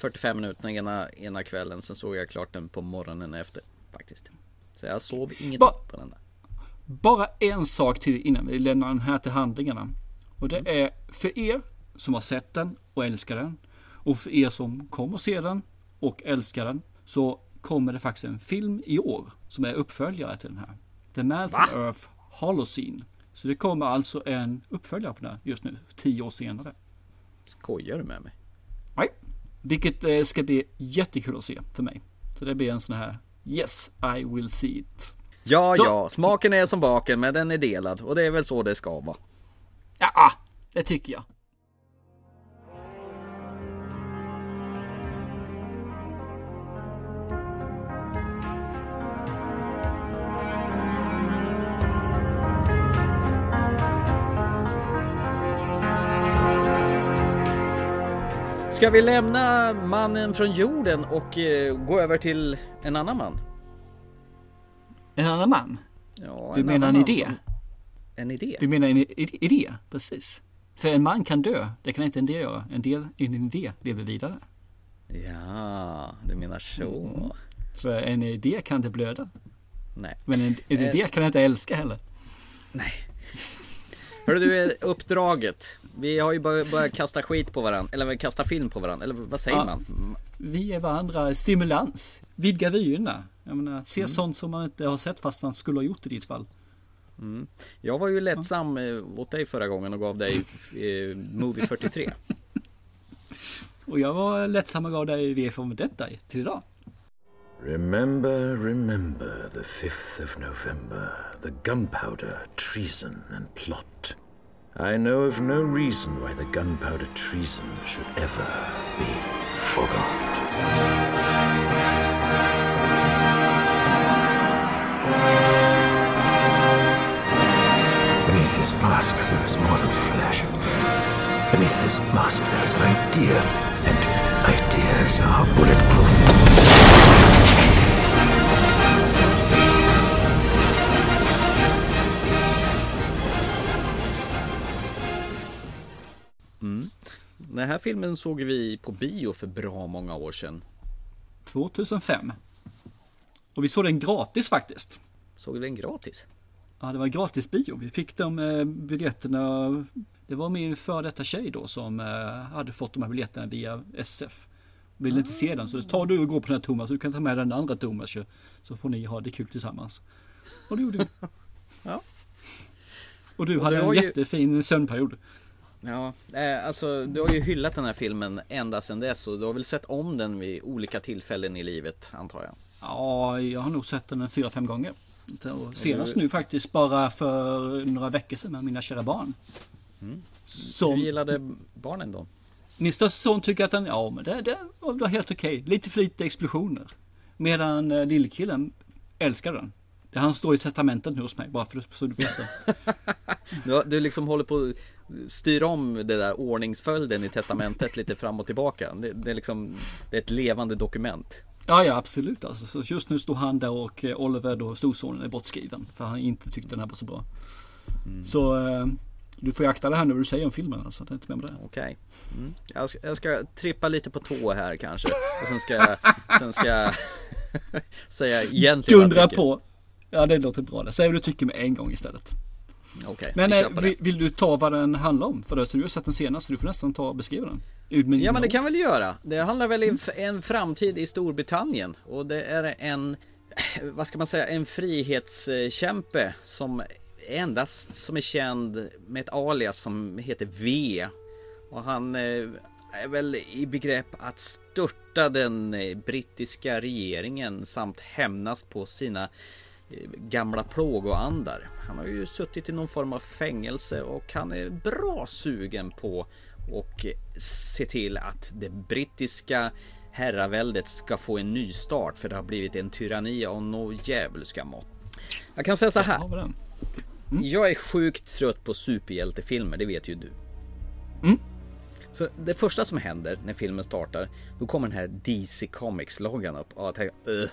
45 minuter ena, ena kvällen. Sen såg jag klart den på morgonen efter faktiskt. Så jag sov inget ba på den där. Bara en sak till innan vi lämnar den här till handlingarna. Och det mm. är för er som har sett den och älskar den. Och för er som kommer se den och älskar den. Så kommer det faktiskt en film i år som är uppföljare till den här. The Man from Earth Holocene. Så det kommer alltså en uppföljare på den här just nu, tio år senare. Skojar du med mig? Vilket eh, ska bli jättekul att se för mig. Så det blir en sån här Yes, I will see it. Ja, så. ja, smaken är som baken men den är delad och det är väl så det ska vara. Ja, det tycker jag. Ska vi lämna mannen från jorden och eh, gå över till en annan man? En annan man? Ja, du en menar en idé? Som... En idé? Du menar en idé, precis. För en man kan dö, det kan inte en idé göra. En, del, en idé lever vidare. Ja, du menar så. Mm. För en idé kan inte blöda. Nej. Men en, en idé kan inte älska heller. Nej. Hörru du, uppdraget. Vi har ju börjat kasta skit på varandra, eller kasta film på varandra, eller vad säger ja, man? Vi är varandra stimulans, vidga vyerna. Jag menar, se mm. sånt som man inte har sett fast man skulle ha gjort i ditt fall. Mm. Jag var ju lättsam ja. Eh, åt dig förra gången och gav dig eh, Movie 43. [LAUGHS] och jag var lättsam och gav dig V för detta till idag. Remember, remember the 5th of November, the gunpowder, treason, and plot. I know of no reason why the gunpowder treason should ever be forgot. Beneath this mask, there is more than flesh. Beneath this mask, there is an idea, and ideas are bulletproof. Den här filmen såg vi på bio för bra många år sedan. 2005. Och vi såg den gratis faktiskt. Såg vi den gratis? Ja, det var gratis bio. Vi fick de eh, biljetterna. Det var min före detta tjej då som eh, hade fått de här biljetterna via SF. Ville inte se den så tar du och går på den här Thomas. Du kan ta med den andra Thomas ju. Så får ni ha det kul tillsammans. Och det gjorde vi. [LAUGHS] Ja. Och du Och hade en var ju- jättefin sömnperiod. Ja, eh, alltså du har ju hyllat den här filmen ända sedan dess och du har väl sett om den vid olika tillfällen i livet antar jag? Ja, jag har nog sett den en fyra, fem gånger. Och senast nu faktiskt bara för några veckor sedan med mina kära barn. Som- Hur gillade barnen då? Min största son tycker att den, ja men det, det var helt okej. Lite för lite explosioner. Medan eh, lillkillen älskar den. Det han står i testamentet nu hos mig, bara för så du vet det. [LAUGHS] Du, du liksom håller på att styra om det där ordningsföljden i testamentet lite fram och tillbaka. Det, det är liksom det är ett levande dokument. Ja, ja absolut alltså. Så just nu står han där och eh, Oliver då, storsonen, är bortskriven. För han inte tyckte den här var så bra. Så eh, du får ju akta det här nu du säger om filmen alltså. Det är inte med det. Okej. Mm. Jag, ska, jag ska trippa lite på tå här kanske. Och sen ska jag, sen ska jag [LAUGHS] säga egentligen vad jag Dundra tycker. på. Ja, det låter bra. det. Säg vad du tycker med en gång istället. Okej, Men vi eh, vill, vill du ta vad den handlar om? För du har sett den senast, du får nästan ta och beskriva den. Ja men det kan väl göra. Det handlar väl om en framtid i Storbritannien och det är en, [CLEARS THROAT] vad ska man säga, en frihetskämpe som endast som är känd med ett alias som heter V. Och han eh, är väl i begrepp att störta den eh, brittiska regeringen samt hämnas på sina gamla plågoandar. Han har ju suttit i någon form av fängelse och han är bra sugen på och se till att det brittiska herraväldet ska få en ny start för det har blivit en tyranni av något djävulska mått. Jag kan säga så här. Den? Jag är sjukt trött på superhjältefilmer, det vet ju du. Så det första som händer när filmen startar, då kommer den här DC Comics-loggan upp. Och jag tänker, uh,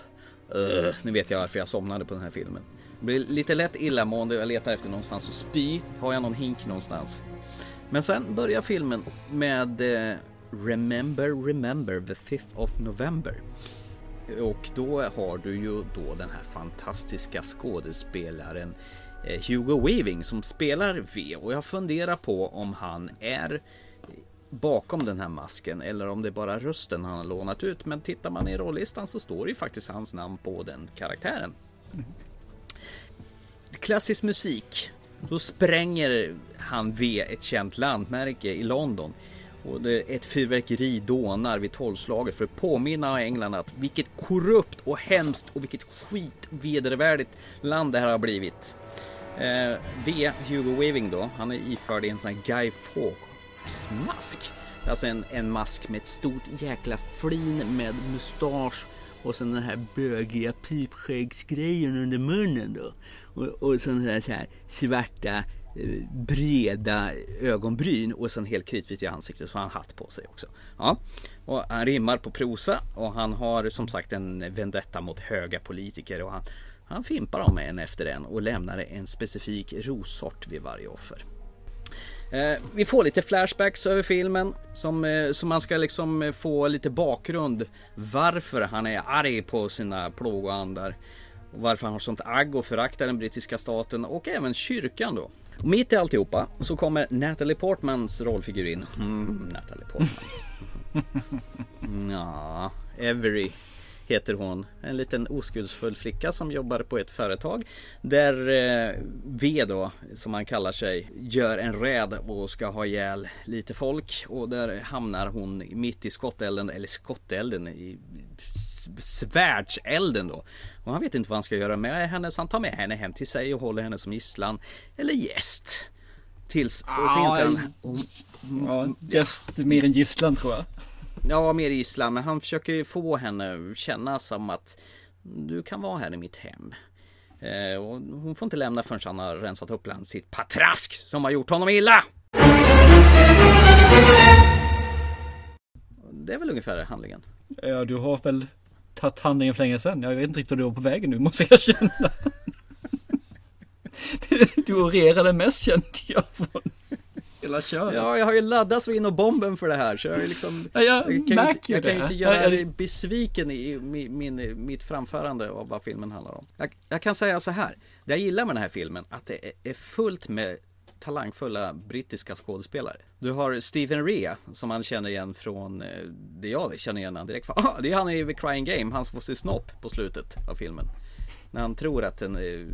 uh, nu vet jag varför jag somnade på den här filmen. Jag blir lite lätt illamående och jag letar efter någonstans att spy. Har jag någon hink någonstans? Men sen börjar filmen med uh, Remember, remember the 5th of November. Och då har du ju då den här fantastiska skådespelaren eh, Hugo Weaving som spelar V och jag funderar på om han är bakom den här masken eller om det är bara rösten han har lånat ut. Men tittar man i rollistan så står det ju faktiskt hans namn på den karaktären. Klassisk musik. Då spränger han V ett känt landmärke i London. Och ett fyrverkeri dånar vid tolvslaget för att påminna England att vilket korrupt och hemskt och vilket skitvedervärdigt land det här har blivit. Eh, v, Hugo Weaving då, han är iförd i en sån här Guy Fawkes mask. Det är Alltså en, en mask med ett stort jäkla flin med mustasch och sen den här bögiga pipskäggsgrejen under munnen då. Och, och sen här, så här svarta eh, breda ögonbryn och sen helt kritvit i ansiktet så har han hatt på sig också. Ja. Och han rimmar på prosa och han har som sagt en vendetta mot höga politiker och han, han fimpar dem en efter en och lämnar en specifik rossort vid varje offer. Eh, vi får lite flashbacks över filmen som, eh, som man ska liksom eh, få lite bakgrund varför han är arg på sina plågoandar. Och varför han har sånt agg och föraktar den brittiska staten och även kyrkan då. Och mitt i alltihopa så kommer Natalie Portmans rollfigur in. Mm, Natalie Portman. [LAUGHS] Ja, Every heter hon. En liten oskuldsfull flicka som jobbar på ett företag. Där eh, V då, som han kallar sig, gör en räd och ska ha ihjäl lite folk. Och där hamnar hon mitt i skottelden, eller skottelden, i svärdselden då. Och han vet inte vad han ska göra med henne så han tar med henne hem till sig och håller henne som gisslan. Eller gäst. Tills, och sen, sen Ja, just mer än gisslan tror jag. Ja, mer gisslan, men han försöker ju få henne känna som att du kan vara här i mitt hem. Eh, och hon får inte lämna förrän han har rensat upp bland sitt patrask som har gjort honom illa. Det är väl ungefär handlingen. Ja, du har väl tagit handlingen för länge sedan. Jag vet inte riktigt hur du var på vägen nu, måste jag känna. [LAUGHS] Du orerade mest kände jag från hela köret. Ja, jag har ju laddat så in och bomben för det här så jag är liksom Ja, jag Jag kan ju jag kan ju inte göra Ja, dig besviken i min, min, mitt framförande av vad filmen handlar om. Jag, jag kan säga så här. Det jag gillar med den här filmen att det är, är fullt med talangfulla brittiska skådespelare. Du har Stephen Rea som man känner igen från, eh, det jag känner igen han direkt från. [LAUGHS] Ah, det är han i The Crying Game, han som får sin snopp på slutet av filmen. När han tror att en, eh,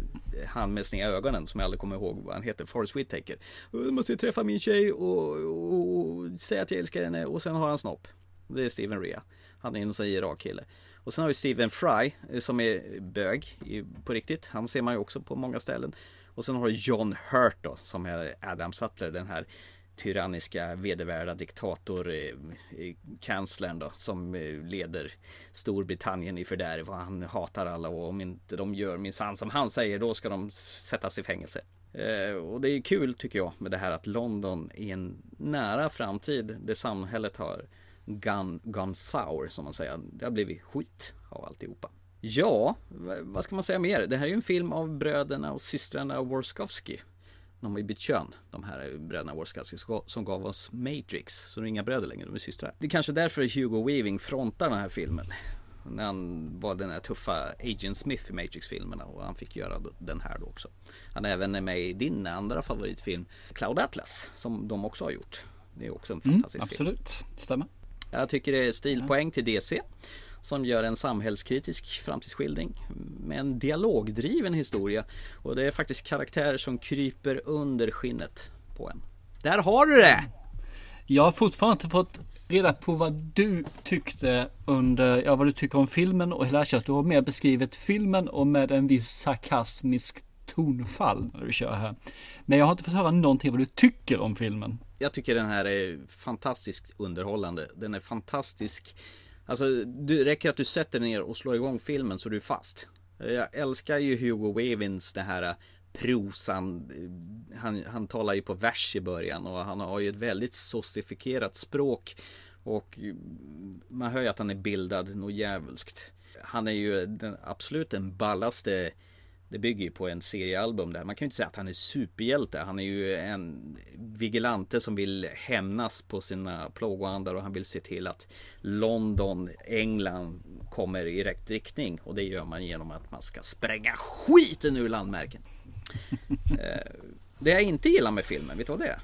han med sina ögonen som jag aldrig kommer ihåg vad han heter, Forrest Whitaker. “Du måste träffa min tjej och, och, och säga att jag älskar henne och sen har han snopp. Det är Steven Rea. Han är en sån Irak kille. Och sen har vi Steven Fry eh, som är bög på riktigt. Han ser man ju också på många ställen. Och sen har du John Hurt då som är Adam Sutler, den här tyranniska vedervärda diktator eh, kanslern då som eh, leder Storbritannien i fördärv och han hatar alla och om inte de gör minsann som han säger då ska de sättas i fängelse. Eh, och det är kul tycker jag med det här att London i en nära framtid där samhället har gone, gone sour som man säger. Det har blivit skit av alltihopa. Ja, vad ska man säga mer? Det här är ju en film av bröderna och systrarna Warskowski. De har ju bytt kön, de här bröderna Warskowski som gav oss Matrix. Så de är inga bröder längre, de är systrar. Det är kanske därför Hugo Weaving frontar den här filmen. När han var den här tuffa Agent Smith i Matrix-filmerna och han fick göra den här då också. Han är även med i din andra favoritfilm Cloud Atlas som de också har gjort. Det är också en Mm, fantastisk film. absolut, stämmer. Jag tycker det är stilpoäng till DC som gör en samhällskritisk framtidsskildring med en dialogdriven historia och det är faktiskt karaktärer som kryper under skinnet på en. Där har du det! Jag har fortfarande inte fått reda på vad du tyckte under, ja vad du tycker om filmen och hela köret. Du har mer beskrivit filmen och med en viss sarkasmisk tonfall när du kör här. Men jag har inte fått höra någonting vad du tycker om filmen. Jag tycker den här är fantastiskt underhållande. Den är fantastisk. Alltså, det räcker att du sätter dig ner och slår igång filmen så du är fast. Jag älskar ju Hugo Wavins det här eh, prosan. Eh, han, han talar ju på vers i början och han har ju ett väldigt sofistikerat språk. Och eh, man hör ju att han är bildad något djävulskt. Han är ju den, absolut den ballaste det bygger ju på en seriealbum där. Man kan ju inte säga att han är superhjälte. Han är ju en vigilante som vill hämnas på sina plågoandar och han vill se till att London, England kommer i rätt riktning. Och det gör man genom att man ska spränga skiten ur landmärken. [LAUGHS] Eh, det jag inte gillar med filmen, vet du vad det är?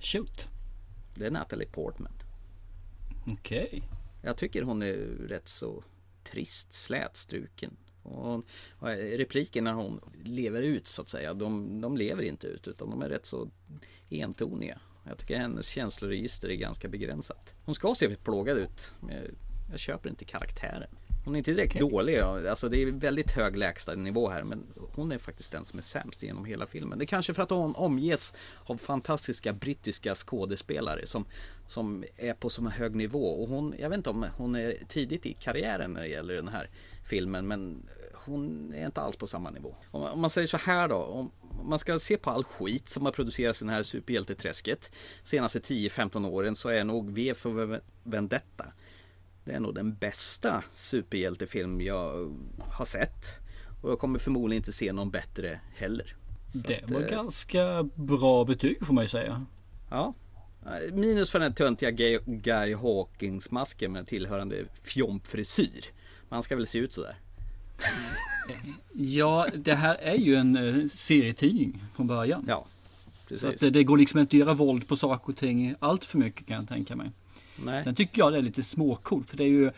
Shoot. Det är Natalie Portman. Okej. Jag tycker hon är rätt så trist, slätstruken. Och och repliken när hon lever ut så att säga, de, de lever inte ut utan de är rätt så entoniga. Jag tycker hennes känsloregister är ganska begränsat. Hon ska se plågad ut, men jag, jag köper inte karaktären. Hon är inte direkt dålig, alltså det är väldigt hög lägsta nivå här men hon är faktiskt den som är sämst genom hela filmen. Det är kanske för att hon omges av fantastiska brittiska skådespelare som, som är på så hög nivå och hon, jag vet inte om hon är tidigt i karriären när det gäller den här filmen men hon är inte alls på samma nivå. Om man, om man säger så här då, om man ska se på all skit som har producerats i det här superhjälteträsket senaste 10-15 åren så är nog V för Vendetta det är nog den bästa superhjältefilm jag har sett. Och jag kommer förmodligen inte se någon bättre heller. Så Det att, var eh, ganska bra betyg får man ju säga. Ja. Minus för den töntiga Guy, Guy Hawkins masken med tillhörande fjompfrisyr. Man ska väl se ut sådär. [LAUGHS] Ja, det här är ju en eh, serietidning från början. Ja, Så precis. att det, det går liksom inte att göra våld på saker och ting allt för mycket kan jag tänka mig. Nej. Sen tycker jag det är lite småcoolt för det är ju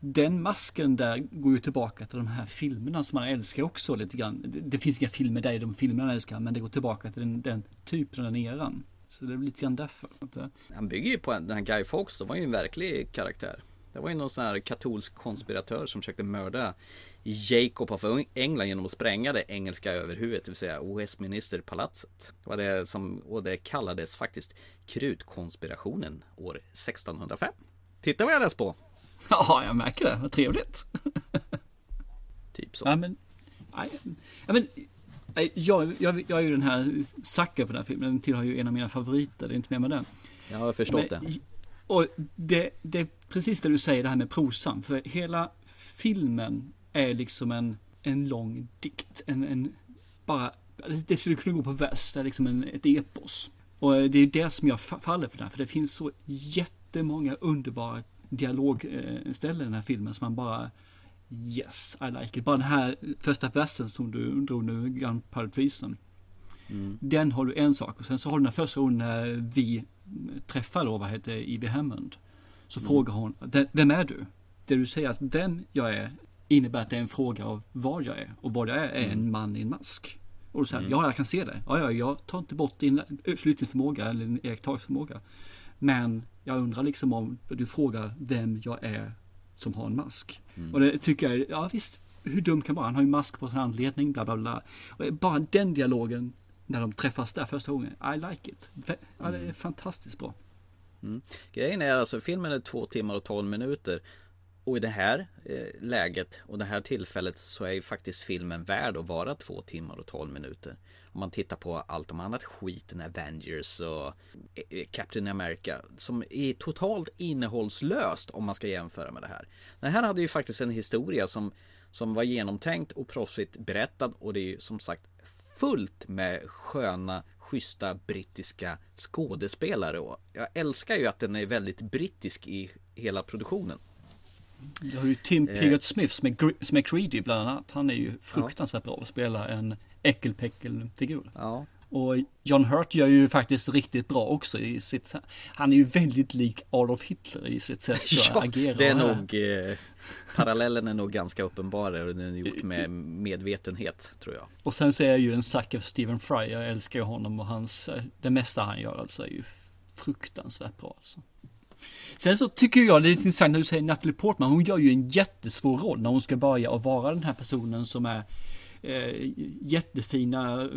den masken där går ju tillbaka till de här filmerna som man älskar också lite grann. Det, det finns inga filmer där i de filmerna man älskar men det går tillbaka till den, den typen, den eran. Så det är lite grann därför. Eh, Han bygger ju på en- den här Guy Fawkes, som var ju en verklig karaktär. Det var ju någon sån här katolsk konspiratör som försökte mörda Jacob av England genom att spränga det engelska överhuvudet, det vill säga Westminsterpalatset. Det var det som, och det kallades faktiskt krutkonspirationen år 1605. Titta vad jag läst på! [LAUGHS] Ja, jag märker det. Vad trevligt. [LAUGHS] typ så. Ja, men, ja, men jag, jag, jag är ju den här sucker för den här filmen. Den tillhör ju en av mina favoriter. Det är inte mer med den. Jag har förstått men, det. Och det, det är precis det du säger det här med prosan. För hela filmen är liksom en, en lång dikt. En, en, bara, det skulle kunna gå på vers. Det är liksom en, ett epos. Och det är det som jag faller för den. För det finns så jättemånga underbara dialogställen i den här filmen som man bara Yes, I like it. Bara den här första versen som du drog nu, Gunpowder Treason. Mm. Den har du en sak och sen så har du den första gången när vi träffar då, vad heter E.B. Hammond. Så mm. frågar hon, vem är du? Det du säger att vem jag är innebär att det är en fråga av vad jag är. Och vad jag är är mm. en man i en mask. Och då säger mm. ja jag kan se det. Ja, ja, jag tar inte bort din slutningsförmåga eller din iakttagelseförmåga. Men jag undrar liksom om du frågar vem jag är som har en mask. Mm. Och det tycker jag, ja visst, hur dum kan man vara? Han har ju mask på sin anledning, bla bla bla. Och bara den dialogen när de träffas där första gången, I like it. Ja, det är mm. fantastiskt bra. Mm. Grejen är alltså, filmen är två timmar och tolv minuter. Och i det här eh, läget och det här tillfället så är ju faktiskt filmen värd att vara två timmar och tolv minuter. Om man tittar på allt om annat skiten, Avengers och eh, Captain America som är totalt innehållslöst om man ska jämföra med det här. Den här hade ju faktiskt en historia som, som var genomtänkt och proffsigt berättad och det är ju som sagt fullt med sköna schyssta brittiska skådespelare och jag älskar ju att den är väldigt brittisk i hela produktionen. Du har ju Tim eh. Pigott Smith som är, som är Creedy bland annat. Han är ju fruktansvärt bra att spela en äckelpäckelfigur. Ja. Och John Hurt gör ju faktiskt riktigt bra också i sitt, han är ju väldigt lik Adolf Hitler i sitt sätt [LAUGHS] att ja, agera. Det är nog, eh, parallellen är nog ganska uppenbar och den är gjort med medvetenhet tror jag. Och sen så är jag ju en sucker för Stephen Fry, jag älskar ju honom och hans, eh, det mesta han gör alltså är ju fruktansvärt bra alltså. Sen så tycker jag det är lite intressant när du säger Natalie Portman, hon gör ju en jättesvår roll när hon ska börja och vara den här personen som är eh, jättefina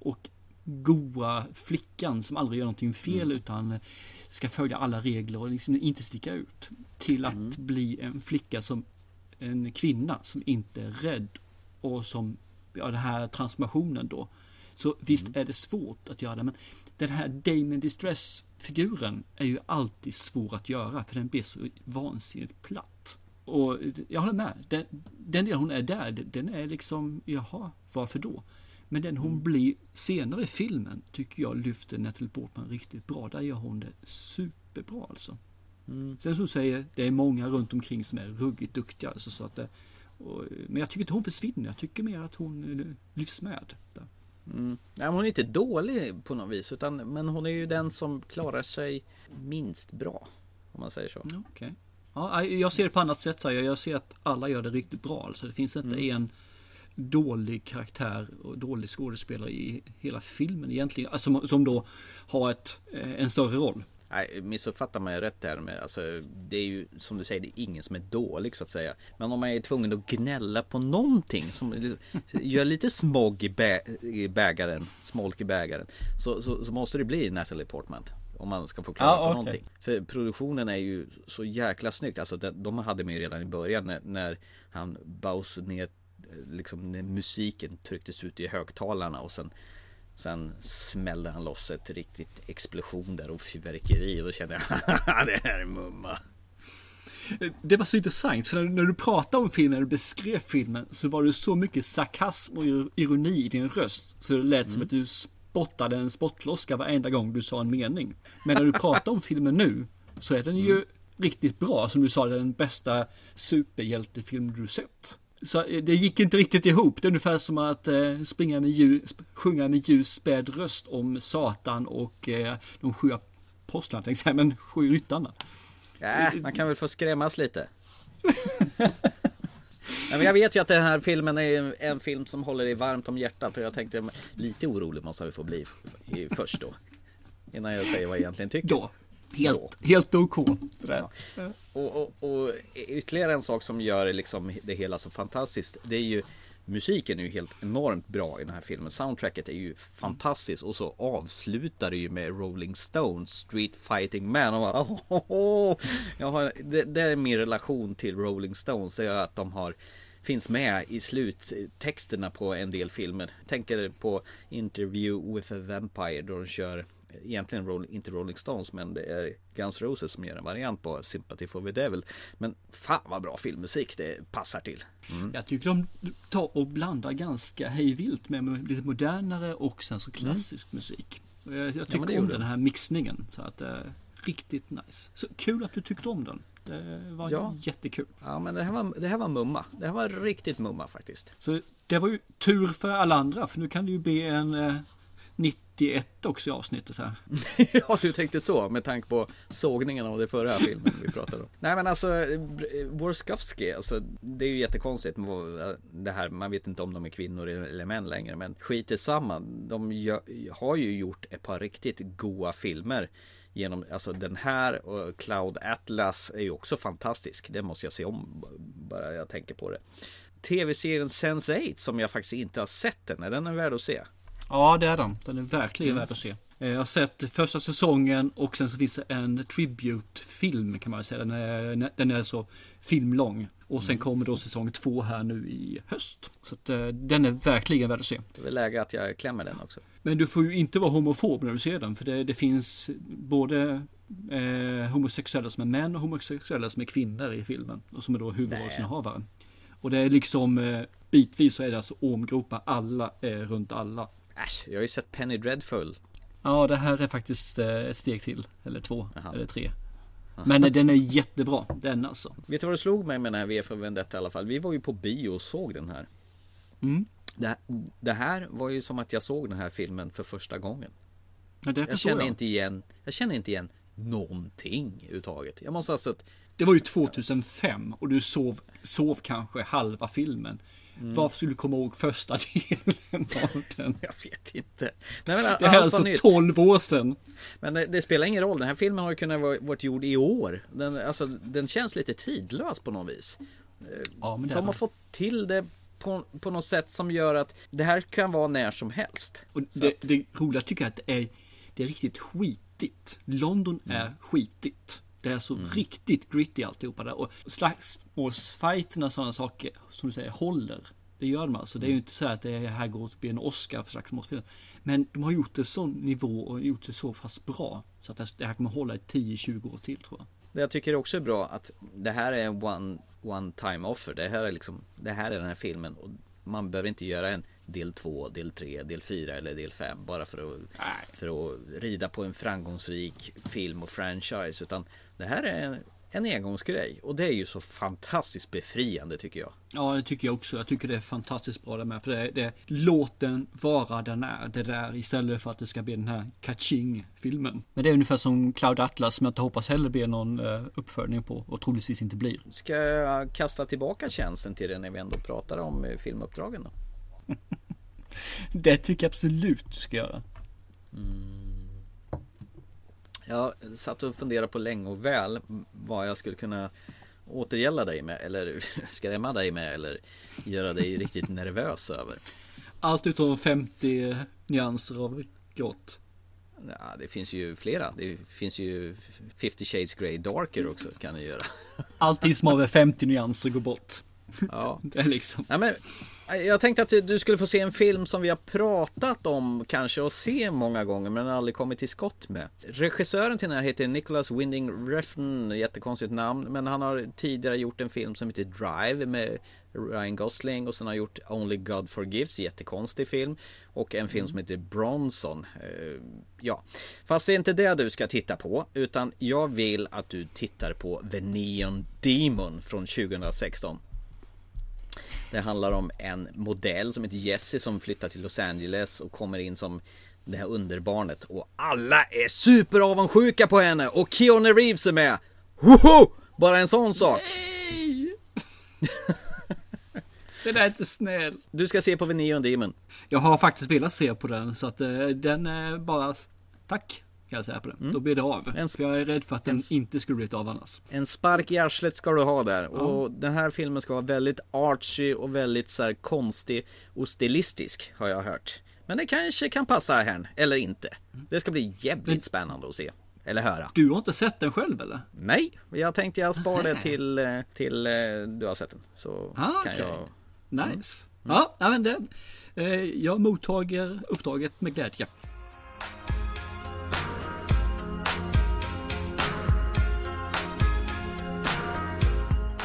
och goa flickan som aldrig gör någonting fel mm. utan ska följa alla regler och liksom inte sticka ut. Till att mm. bli en flicka som en kvinna som inte är rädd och som, ja den här transformationen då. Så visst mm. är det svårt att göra det men den här Damon Distress figuren är ju alltid svår att göra för den blir så vansinnigt platt. Och jag håller med. Den, den del hon är där, den är liksom, jaha, varför då? Men den hon mm. blir senare i filmen tycker jag lyfter Natalie Portman riktigt bra. Där gör hon det superbra alltså. Mm. Sen som säger, det är många runt omkring som är ruggigt duktiga. Alltså, så att det, och, men jag tycker inte hon försvinner. Jag tycker mer att hon eh, lyfts med. Där. Mm. Nej, hon är inte dålig på något vis. Utan, men hon är ju den som klarar sig minst bra. Om man säger så. Okay. Ja, jag ser det på annat sätt. Så jag. jag ser att alla gör det riktigt bra. Alltså, det finns inte mm. en dålig karaktär och dålig skådespelare i hela filmen egentligen. Alltså, som då har ett, eh, en större roll. Nej, missuppfattar mig rätt där med. Alltså, det är ju som du säger, det är ingen som är dålig så att säga. Men om man är tvungen att gnälla på någonting som liksom [LAUGHS] gör lite smog i, bä i bägaren, smolk i bägaren. Så, så, så, måste det bli Natalie Portman. Om man ska få klara ah, på okay. någonting. För produktionen är ju så jäkla snyggt. Alltså de hade mig redan i början när, när han baus ner liksom musiken trycktes ut i högtalarna och sen Sen smällde han loss ett riktigt explosion där och fyrverkeri och då kände jag [LAUGHS] det här är mumma. Det var så intressant för när du pratade om filmen, du beskrev filmen så var det så mycket sarkasm och ironi i din röst så det lät mm. som att du spottade en spottloska varenda gång du sa en mening. Men när du pratar om filmen nu så är den ju mm. riktigt bra. Som du sa, den bästa superhjältefilm du sett. Så eh, det gick inte riktigt ihop. Det är ungefär som att eh, springa med ljus, sjunga med ljus späd röst om Satan och eh, de sju apostlarna, tänkte jag men [LAUGHS] sju ryttarna. Ja, man kan väl få skrämmas lite. [LAUGHS] Ja, men jag vet ju att den här filmen är en film som håller dig varmt om hjärtat och jag tänkte lite orolig måste vi få bli först då. Innan jag säger vad jag egentligen tycker. Då. Helt, helt OK. Ja. Och, och, och, ytterligare en sak som gör liksom det hela så fantastiskt. Det är ju Musiken är ju helt enormt bra i den här filmen. Soundtracket är ju fantastiskt och så avslutar det ju med Rolling Stones Street Fighting Man. Och bara, oh, oh, oh. Jag har, det, det, är min relation till Rolling Stones. Det är att de har finns med i sluttexterna på en del filmer. Tänker på Interview with a Vampire då de kör egentligen roll, inte Rolling Stones men det är Guns Roses som gör en variant på Sympathy for the Devil. Men fan vad bra filmmusik det passar till. Mm. Jag tycker de tar och blandar ganska hejvilt med lite modernare och sen så klassisk mm. musik. Jag, jag tycker ja, om den här mixningen. Så att, eh, riktigt nice. Så kul att du tyckte om den. Det var ja. jättekul. Ja men det här, var, det här var mumma. Det här var riktigt mumma faktiskt. Så det var ju tur för alla andra för nu kan det ju bli en eh, 91 också i avsnittet här. [LAUGHS] ja, du tänkte så med tanke på sågningen av det förra filmen vi pratade om. Nej, men alltså eh, Warskowski, alltså det är ju jättekonstigt. Det här, man vet inte om de är kvinnor eller män längre, men skit i samma. De gör, har ju gjort ett par riktigt goa filmer genom, alltså den här och Cloud Atlas är ju också fantastisk. Det måste jag se om bara jag tänker på det. Tv-serien Sense8 som jag faktiskt inte har sett den, är den värd att se? Ja det är den. Den är verkligen mm. värd att se. Eh, jag har sett första säsongen och sen så finns det en tribute-film kan man säga. Den är, den är så filmlång. Och sen mm. kommer då säsong två här nu i höst. Så att eh, den är verkligen värd att se. Det är väl läge att jag klämmer den också. Men du får ju inte vara homofob när du ser den. För det, det finns både eh, homosexuella som är män och homosexuella som är kvinnor i filmen. Och som är då huvudrollsinnehavare. Och det är liksom eh, bitvis så är det alltså ormgropar. Alla är runt alla. Äsch, jag har ju sett Penny Dreadful. Ja, det här är faktiskt eh, ett steg till. Eller två, Aha. eller tre. Aha. Men den är jättebra, den alltså. Vet du vad det slog mig med den här V för Vendetta i alla fall? Vi var ju på bio och såg den här. Mm. Det, det, här var ju som att jag såg den här filmen för första gången. Ja, det jag känner jag. inte igen, jag känner inte igen någonting överhuvudtaget. Jag måste alltså Det var ju 2005 och du sov, sov kanske halva filmen. Mm. Varför skulle du komma ihåg första [LAUGHS] delen av den? Jag vet inte. Nej, men, det här är alltså nytt. 12 år sedan. Men det, det, spelar ingen roll. Den här filmen har ju kunnat vara, varit gjord i år. Den, alltså, den känns lite tidlös på något vis. Ja, men De har fått till det på, på något sätt som gör att det här kan vara när som helst. Och det, att... det roliga tycker jag att det är, det är riktigt skitigt. London mm. är skitigt. Det är så mm. riktigt gritty alltihopa där. Och slagsmålsfighterna och sådana saker, som du säger, håller. Det gör de alltså. Det är ju mm. inte så att det här går att bli en Oscar för slagsmålsfilm. Men de har gjort det sån nivå och gjort det så pass bra. Så att det här kommer hålla i 10-20 år till tror jag. Det jag tycker också är bra att det här är en one, one time offer. Det här är liksom, det här är den här filmen. Och man behöver inte göra en del 2, del 3, del 4 eller del 5 bara för att, för att rida på en framgångsrik film och franchise. Utan det här är en, en engångsgrej och det är ju så fantastiskt befriande tycker jag. Ja, det tycker jag också. Jag tycker det är fantastiskt bra det med. För det, det, låt den vara den är. Det där istället för att det ska bli den här Kaching-filmen. Men det är ungefär som Cloud Atlas som jag inte hoppas heller blir någon uh, uppföljning på och troligtvis inte blir. Ska jag kasta tillbaka tjänsten till det när vi ändå pratar om eh, filmuppdragen då? [LAUGHS] det tycker jag absolut du ska göra. Mm. Jag satt och funderade på länge och väl vad jag skulle kunna återgälda dig med eller [LAUGHS] skrämma dig med eller göra dig riktigt nervös över. Allt utom 50 nyanser av grått. Ja, det finns ju flera. Det finns ju 50 shades grey darker också kan du göra. Allting som har över 50 nyanser går bort. Ja. [LAUGHS] Det är liksom. Ja, men jag tänkte att du skulle få se en film som vi har pratat om kanske och se många gånger men aldrig kommit till skott med. Regissören till den här heter Nicholas Winding Refn, jättekonstigt namn, men han har tidigare gjort en film som heter Drive med Ryan Gosling och sen har gjort Only God Forgives, jättekonstig film och en film mm. som heter Bronson. Uh, ja, fast det är inte det du ska titta på utan jag vill att du tittar på The Neon Demon från 2016. Det handlar om en modell som heter Jessie som flyttar till Los Angeles och kommer in som det här underbarnet och alla är superavundsjuka på henne och Keanu Reeves är med! Woho! Bara en sån sak! Nej! [LAUGHS] det där är inte snäll. Du ska se på Veneon Demon. Jag har faktiskt velat se på den så att uh, den är bara Tack. Kan jag säga på den. Då blir det av. En- För jag är rädd för att den en- inte skulle blivit av annars. En spark i arslet ska du ha där. Och den här filmen ska vara väldigt artsy och väldigt så här konstig och stilistisk har jag hört. Men det kanske kan passa här, eller inte. Det ska bli jävligt spännande att se. Eller höra. Du har inte sett den själv eller? Nej, jag tänkte jag sparar det till, eh, till eh, du har sett den. Så Ah, kan okej. jag... Nice. Ja, ja, men det. Eh, jag mottager uppdraget med glädje.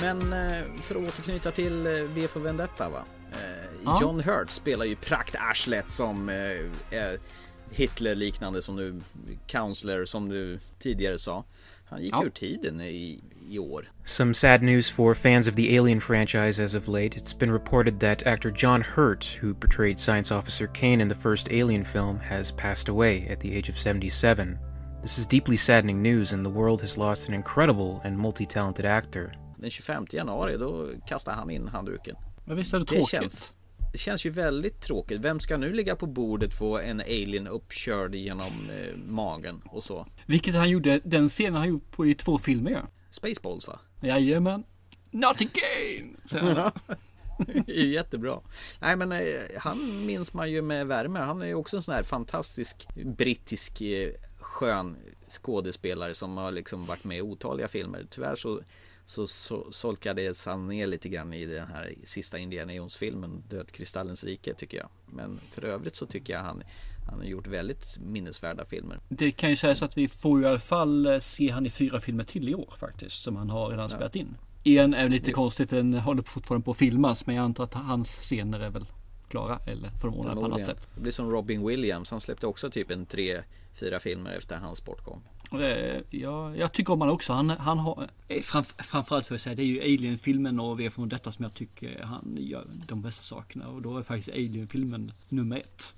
Men eh, för att återknyta till eh, V för Vendetta va. Eh, Ja. John Hurt spelar ju praktarslet som eh, är Hitler-liknande som du, counselor som du tidigare sa. Han gick Ja. ur tiden i, i år. Some sad news for fans of the Alien franchise as of late. It's been reported that actor John Hurt, who portrayed Science Officer Kane in the first Alien film, has passed away at the age of 77. This is deeply saddening news, and the world has lost an incredible and multi talented actor. Den 25 januari då kastar han in handduken. Men visst är det Det tråkigt? känns, det känns ju väldigt tråkigt. Vem ska nu ligga på bordet få en alien uppkörd genom eh, magen och så? Vilket han gjorde, den scenen han gjort på i två filmer ja. Spaceballs va? Jajamän. Not again! [LAUGHS] Det är jättebra. Nej men eh, han minns man ju med värme. Han är ju också en sån här fantastisk brittisk eh, skön skådespelare som har liksom varit med i otaliga filmer. Tyvärr så så, så solkades han ner lite grann i den här sista Indiana Jones-filmen Dödkristallens rike tycker jag. Men för övrigt så tycker jag han, han har gjort väldigt minnesvärda filmer. Det kan ju sägas att vi får ju i alla fall eh, se han i fyra filmer till i år faktiskt. Som han har redan Ja. spelat in. En är lite konstigt för den håller fortfarande på att filmas. Men jag antar att hans scener är väl klara eller förmodligen på annat sätt. Det blir som Robin Williams. Han släppte också typ en tre, fyra filmer efter hans bortgång. Det, ja, jag tycker om han också. Han, han har, eh, framf, framförallt för att säga, det är ju Alien-filmen och V från detta som jag tycker han gör de bästa sakerna. Och då är faktiskt Alien-filmen nummer ett.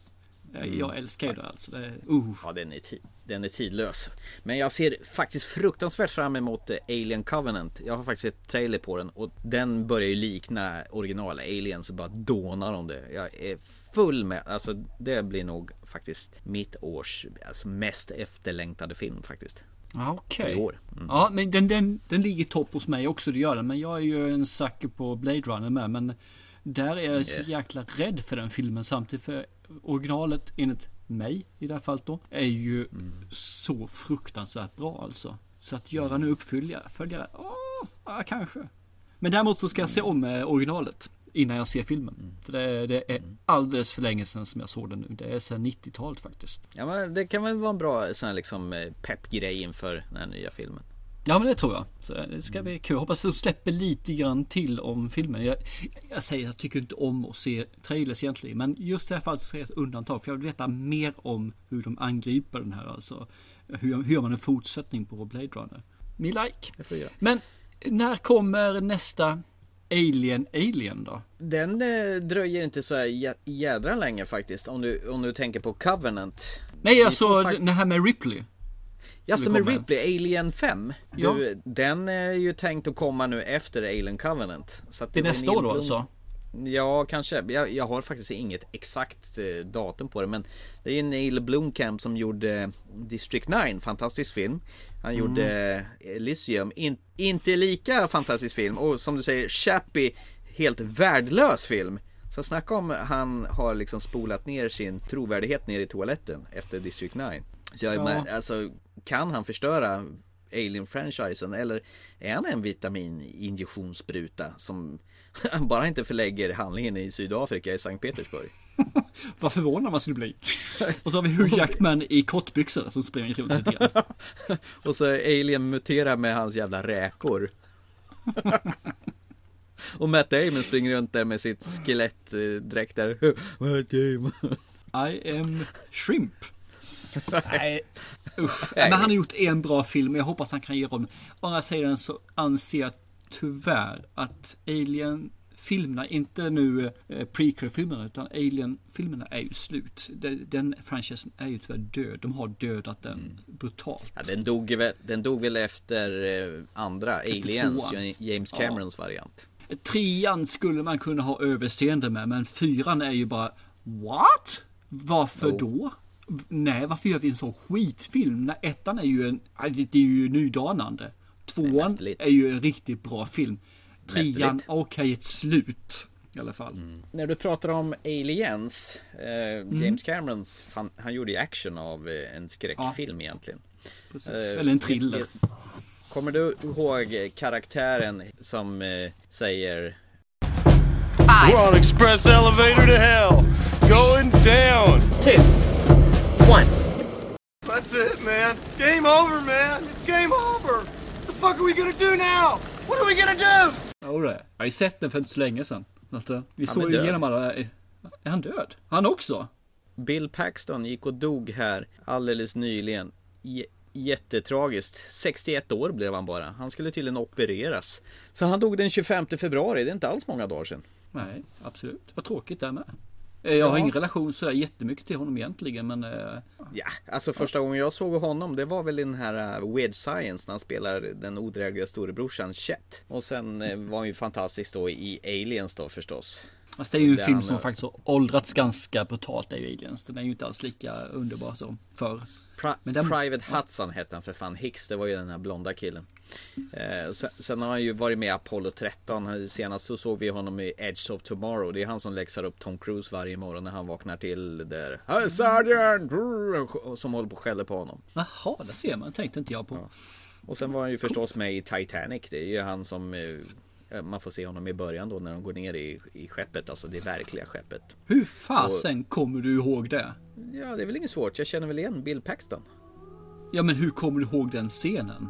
Jag, Mm. jag älskar ju det alltså. Det, uh. Ja, den är, den är tidlös. Men jag ser faktiskt fruktansvärt fram emot eh, Alien Covenant. Jag har faktiskt ett trailer på den och den börjar ju likna original Alien så bara dånar om det. Jag är full med, alltså det blir nog faktiskt mitt års alltså, mest efterlängtade film faktiskt. Ja, Okej. År. Mm. Ja, men den, den, den ligger topp hos mig också, det gör den. Men jag är ju en sucker på Blade Runner med. Men där är jag så jäkla rädd för den filmen samtidigt. För originalet, enligt mig i det här fallet då, är ju Mm. så fruktansvärt bra alltså. Så att göra nu uppföljare, följare, åh, ja kanske. Men däremot så ska jag se om eh, originalet innan jag ser filmen. Mm. För det, det är alldeles för länge sedan som jag såg den nu. Det är sedan 90-talet faktiskt. Ja men det kan väl vara en bra sån här liksom eh, peppgrej inför den här nya filmen. Ja men det tror jag. Så det ska bli kul. Hoppas de släpper lite grann till om filmen. Jag, jag säger jag tycker inte om att se trailers egentligen. Men just det här fallet så är det ett undantag. För jag vill veta mer om hur de angriper den här alltså. Hur, hur gör man en fortsättning på Blade Runner? Me like. Men när kommer nästa Alien Alien då? Den eh, dröjer inte så jä- jädra länge faktiskt om du, om du tänker på Covenant. Nej alltså det här med Ripley. Ja, som med. Ripley, Alien 5. Du, Ja. Den är ju tänkt att komma nu efter Alien Covenant. Så att Det är nästa år då alltså? Ja, kanske. Jag, jag har faktiskt inget exakt eh, datum på det. Men det är ju Neil Blomkamp som gjorde District 9, fantastisk film. Han Mm. gjorde Elysium, in, inte lika fantastisk film. Och som du säger, Chappie, helt värdelös film. Så snacka om han har liksom spolat ner sin trovärdighet ner i toaletten efter District 9. Så jag, Ja. men, alltså, kan han förstöra Alien-franchisen eller är han en vitamininjektionsspruta som [LAUGHS] bara inte förlägger handlingen i Sydafrika i Sankt Petersburg? [LAUGHS] Vad förvånad man skulle bli. Och så har vi Hugh [LAUGHS] Jackman i kortbyxor som springer runt lite grann. Och så Alien muterar med hans jävla räkor. Och Matt Damon springer runt där med sitt skelettdräkt där. Matt Damon. I am shrimp. Nej, usch. Men han har gjort en bra film och jag hoppas han kan göra om. Å andra sidan så anser jag tyvärr att Alien-filmerna, inte nu eh, prequel-filmerna, utan Alien-filmerna är ju slut. Den, den franchisen är ju tyvärr död. De har dödat den brutalt. Ja, den, dog, väl- den dog väl efter eh, andra Aliens, tvåan. James Ja. Camerons variant. Trean skulle man kunna ha överseende med, men fyran är ju bara What? Varför Jo. då? nej varför gör vi en sån skitfilm? När ettan är ju en, ja, det är ju nydanande. Tvåan är ju en riktigt bra film. Trean, okej ett slut. I alla fall. När du pratar om Aliens, eh, Mm. James Camerons, fan, han gjorde ju action av eh, en skräckfilm egentligen. Precis, Eh, eller en thriller. Kommer du ihåg karaktären som eh, säger We're on express elevator to hell. Going down. Two. One. That's it, man. Game over, man. It's game over. Fuck are we gonna do now? What are we gonna do? Ja, det. Jag har ju sett den för inte så länge sedan. Alltså, vi Han såg ju igenom alla... Är han död? Han också? Bill Paxton gick och dog här alldeles nyligen. J- jättetragiskt. 61 år blev han bara. Han skulle tydligen opereras. Så han dog den 25 februari. Det är inte alls många dagar sedan. Nej, absolut. Vad tråkigt det med. Eh, Jag har Ja. ingen relation sådär jättemycket till honom egentligen men... eh, Ja, alltså första gången jag såg honom det var väl i den här uh, Weird Science när han spelar den odrägliga storebrorsan Chet. Och sen eh, var han ju fantastisk då i Aliens då förstås. Fast det är ju en film han, som eh, faktiskt har åldrats ganska brutalt, det är ju Aliens. Den är ju inte alls lika underbar som förr. Pri- den- Private Hudson hette han för fan. Hicks, det var ju den här blonda killen. Eh, sen, sen har han ju varit med i Apollo 13. Han- Senast så såg vi honom i Edge of Tomorrow. Det är han som läxar upp Tom Cruise varje morgon när han vaknar till där. Hi Sergeant! Som håller på och skäller på honom. Jaha, det ser man. tänkte inte jag på. Och sen var han ju förstås med i Titanic. Det är ju han som eh, man får se honom i början då när de går ner i, i skeppet, alltså det verkliga skeppet. Hur fasen kommer du ihåg det? Ja, det är väl inget svårt. Jag känner väl igen Bill Paxton. Ja men hur kommer du ihåg den scenen?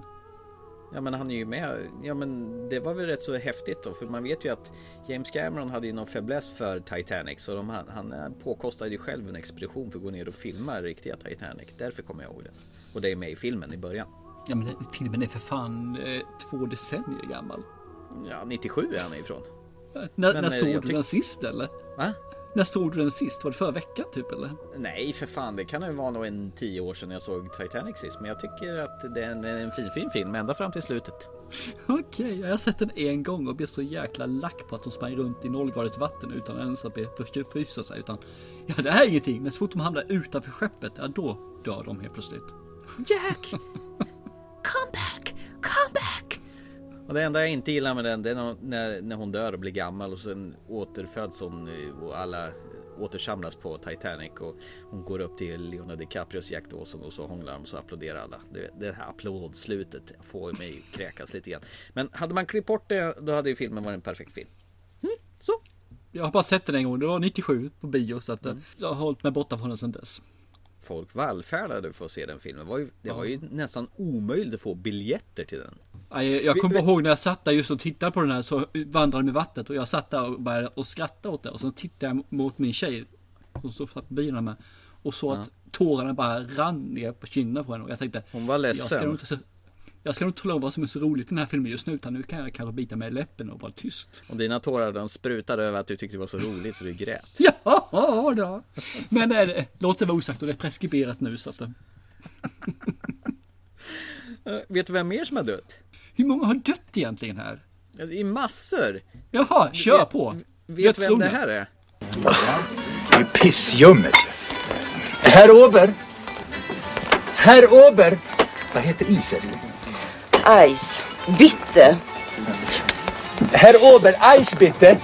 Ja men han är ju med. Ja men det var väl rätt så häftigt då. För man vet ju att James Cameron hade ju någon fäbless för Titanic. Så de, han, påkostade ju själv en expedition för att gå ner och filma riktiga Titanic. Därför kommer jag ihåg det. Och det är med i filmen i början. Ja men filmen är för fan eh, två decennier gammal. Ja, 97 är han ifrån. Men, när eh, såg du den sist eller? Va? När såg du den sist? Var det förra veckan typ eller? Nej för fan, det kan ju vara nog en tio år sedan jag såg Titanic sist. Men jag tycker att det är en, en fin fin film ända fram till slutet. [LAUGHS] Okej, jag har sett den en gång och blev så jäkla lack på att de sprang runt i nollgradigt vatten utan ens att be- först- frysa sig. Utan, [LAUGHS] ja det här är ingenting, men så fort de hamnar utanför skeppet, ja då dör de helt plötsligt. Jack! [LAUGHS] Come back! Och det enda jag inte gillar med den, det är när, när, hon dör och blir gammal och sen återföds hon eh, och alla återsamlas på Titanic och hon går upp till Leonardo DiCaprios Jack Dawson och så hånglar de och så applåderar alla. Det, det här applådslutet får mig kräkas lite grann. Men hade man klippt bort det, då hade ju filmen varit en perfekt film. Jag har bara sett den en gång, det var 97 på bio så att eh, jag har hållit mig borta från den sedan dess. Folk vallfärdade för att se den filmen. Det var ju, det var ju nästan omöjligt att få biljetter till den. Jag kommer ihåg när jag satt där just och tittade på den här så vandrade de i vattnet och jag satt där och började och skratta åt det och så tittade jag mot min tjej som stod på bilen med och så att tårarna bara rann ner på kinderna på henne och jag tänkte Hon var ledsen. Jag ska inte, jag ska nog inte tala om vad som är så roligt i den här filmen just nu utan nu kan jag kanske bita mig i läppen och vara tyst. Och dina tårar de sprutade över att du tyckte det var så roligt så du grät. [LAUGHS] Ja, då. Men äh, låt det vara osagt och det är preskriberat nu så att... eh, Eh, vet du vem mer som har dött? Hur många har dött egentligen här? Ja, Det är massor. Jaha, kör Vet- på. Vet du vem det här är? Det är ju pissljummet. Herr Ober! Herr Ober! Vad heter is älskling? Ice. Bitte. Herr Ober, ice bitte!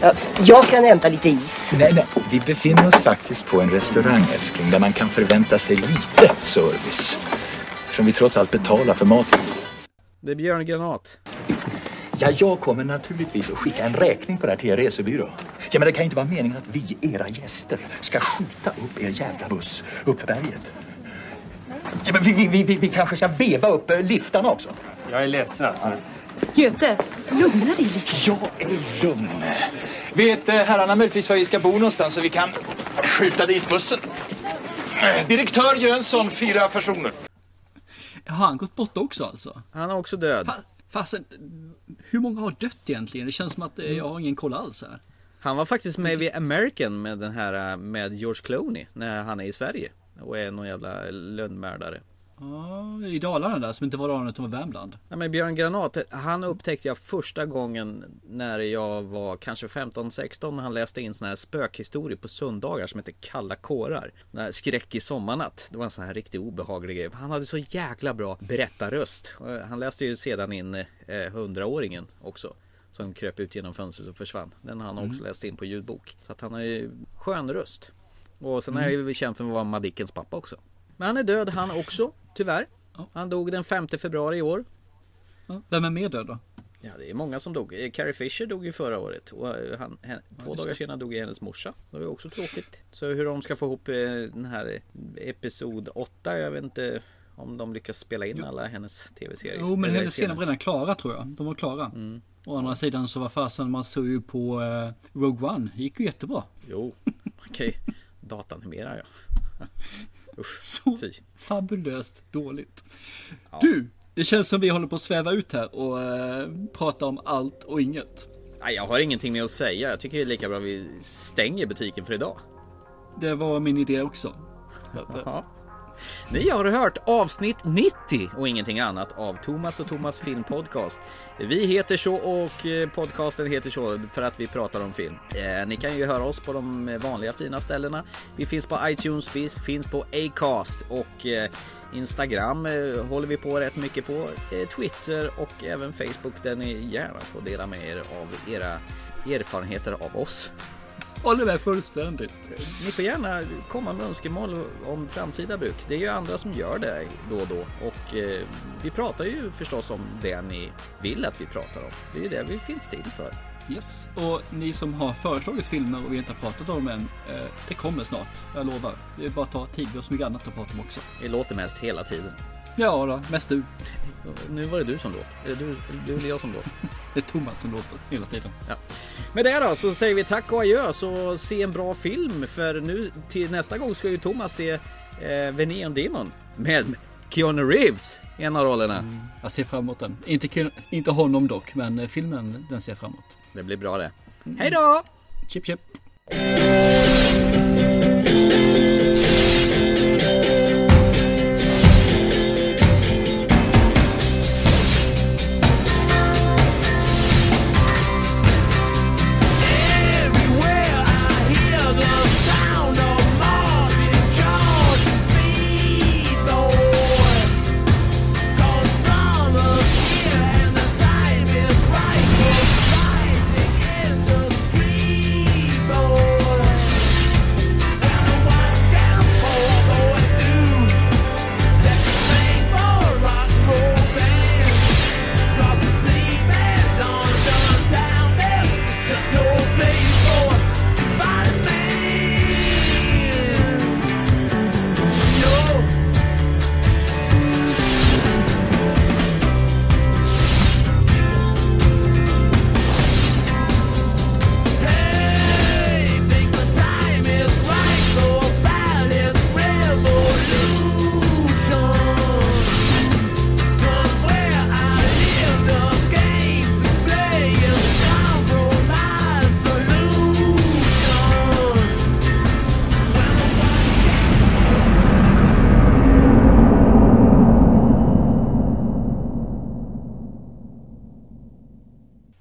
Ja, jag kan hämta lite is. Nej, nej. Vi befinner oss faktiskt på en restaurang älskling där man kan förvänta sig lite service. Eftersom vi trots allt betalar för maten. Det är Björn Granat. Ja, jag kommer naturligtvis att skicka en räkning på det här till er resebyrå. Ja, men det kan inte vara meningen att vi, era gäster, ska skjuta upp er jävla buss upp för berget. Ja, men vi, vi, vi, vi, kanske ska veva upp eh, liftarna också. Jag är ledsen alltså. Göte, lugna dig lite. Jag är lugn. Vet eh, herrarna möjligtvis var vi ska bo någonstans så vi kan skjuta dit bussen? Eh, Direktör Jönsson, fyra personer. Har han gått bort också alltså? Han är också död. Fasen, hur många har dött egentligen? Det känns som att jag har ingen koll alls här. Han var faktiskt med vid American med den här med George Clooney när han är i Sverige och är någon jävla lönnmördare. Ja, i Dalarna där som inte var Dalarna utan var Värmland. Ja, men Björn Granat, han upptäckte jag första gången när jag var kanske 15-16 han läste in såna här spökhistorier på söndagar som heter Kalla kårar. Den Skräck i sommarnatt. Det var en sån här riktigt obehaglig grej. Han hade så jäkla bra berättarröst. Och Han läste ju sedan in eh, hundraåringen också. Som kröp ut genom fönstret och försvann. Den har han också Mm. läst in på ljudbok. Så att han har ju skön röst. Och sen är jag Mm. ju känd för att vara Madickens pappa också. Men han är död han också, tyvärr. Han dog den 5 februari i år. Ja, Vem är mer död då? Ja, det är många som dog. Carrie Fisher dog ju förra året och eh, han, hen, två just dagar senare dog hennes morsa. Det var också tråkigt. Så hur de ska få ihop eh, den här eh, episod 8, jag vet inte om de lyckas spela in alla hennes tv-serier. Jo, men Eller hennes scener var redan klara tror jag. De var klara. Mm. Å andra sidan så var fasen man såg ju på eh, Rogue One. Det gick ju jättebra. Jo, [LAUGHS] okej. Datanimera ja. [LAUGHS] Usch, Så fy. fabulöst dåligt. Du, det känns som vi håller på att sväva ut här och eh, prata om allt och inget. Nej, jag har ingenting mer att säga. Jag tycker det är lika bra vi stänger butiken för idag. Det var min idé också. Ja. Ni har hört avsnitt 90 och ingenting annat av Thomas och Thomas filmpodcast. Vi heter så och eh, podcasten heter så för att vi pratar om film. Eh, ni kan ju höra oss på de eh, vanliga fina ställena. Vi finns på iTunes, vi finns på Acast och Instagram håller vi på rätt mycket på. Twitter och även Facebook där ni gärna får dela med er av era erfarenheter av oss. Håller med fullständigt. Ni får gärna komma med önskemål om framtida bruk. Det är ju andra som gör det då och då. Och eh, vi pratar ju förstås om det ni vill att vi pratar om. Det är ju det vi finns till för. Yes, och ni som har föreslagit filmer och vi inte har pratat om än, eh, det kommer snart. Jag lovar. Det är bara att ta tid. Vi har så mycket annat att prata om också. Det låter mest hela tiden. Ja då, mest du. Nu var det du som låt. Är det du, du eller jag som låt? [LAUGHS] Det är Thomas som låter hela tiden. Ja. Med det då så säger vi tack och adjö så se en bra film för nu till nästa gång ska ju Thomas se eh, The Neon Demon med Keanu Reeves i en av rollerna. Jag ser fram emot den. Inte, inte honom dock, men eh, filmen den ser jag fram emot. Det blir bra det. Hej då! Chip chip.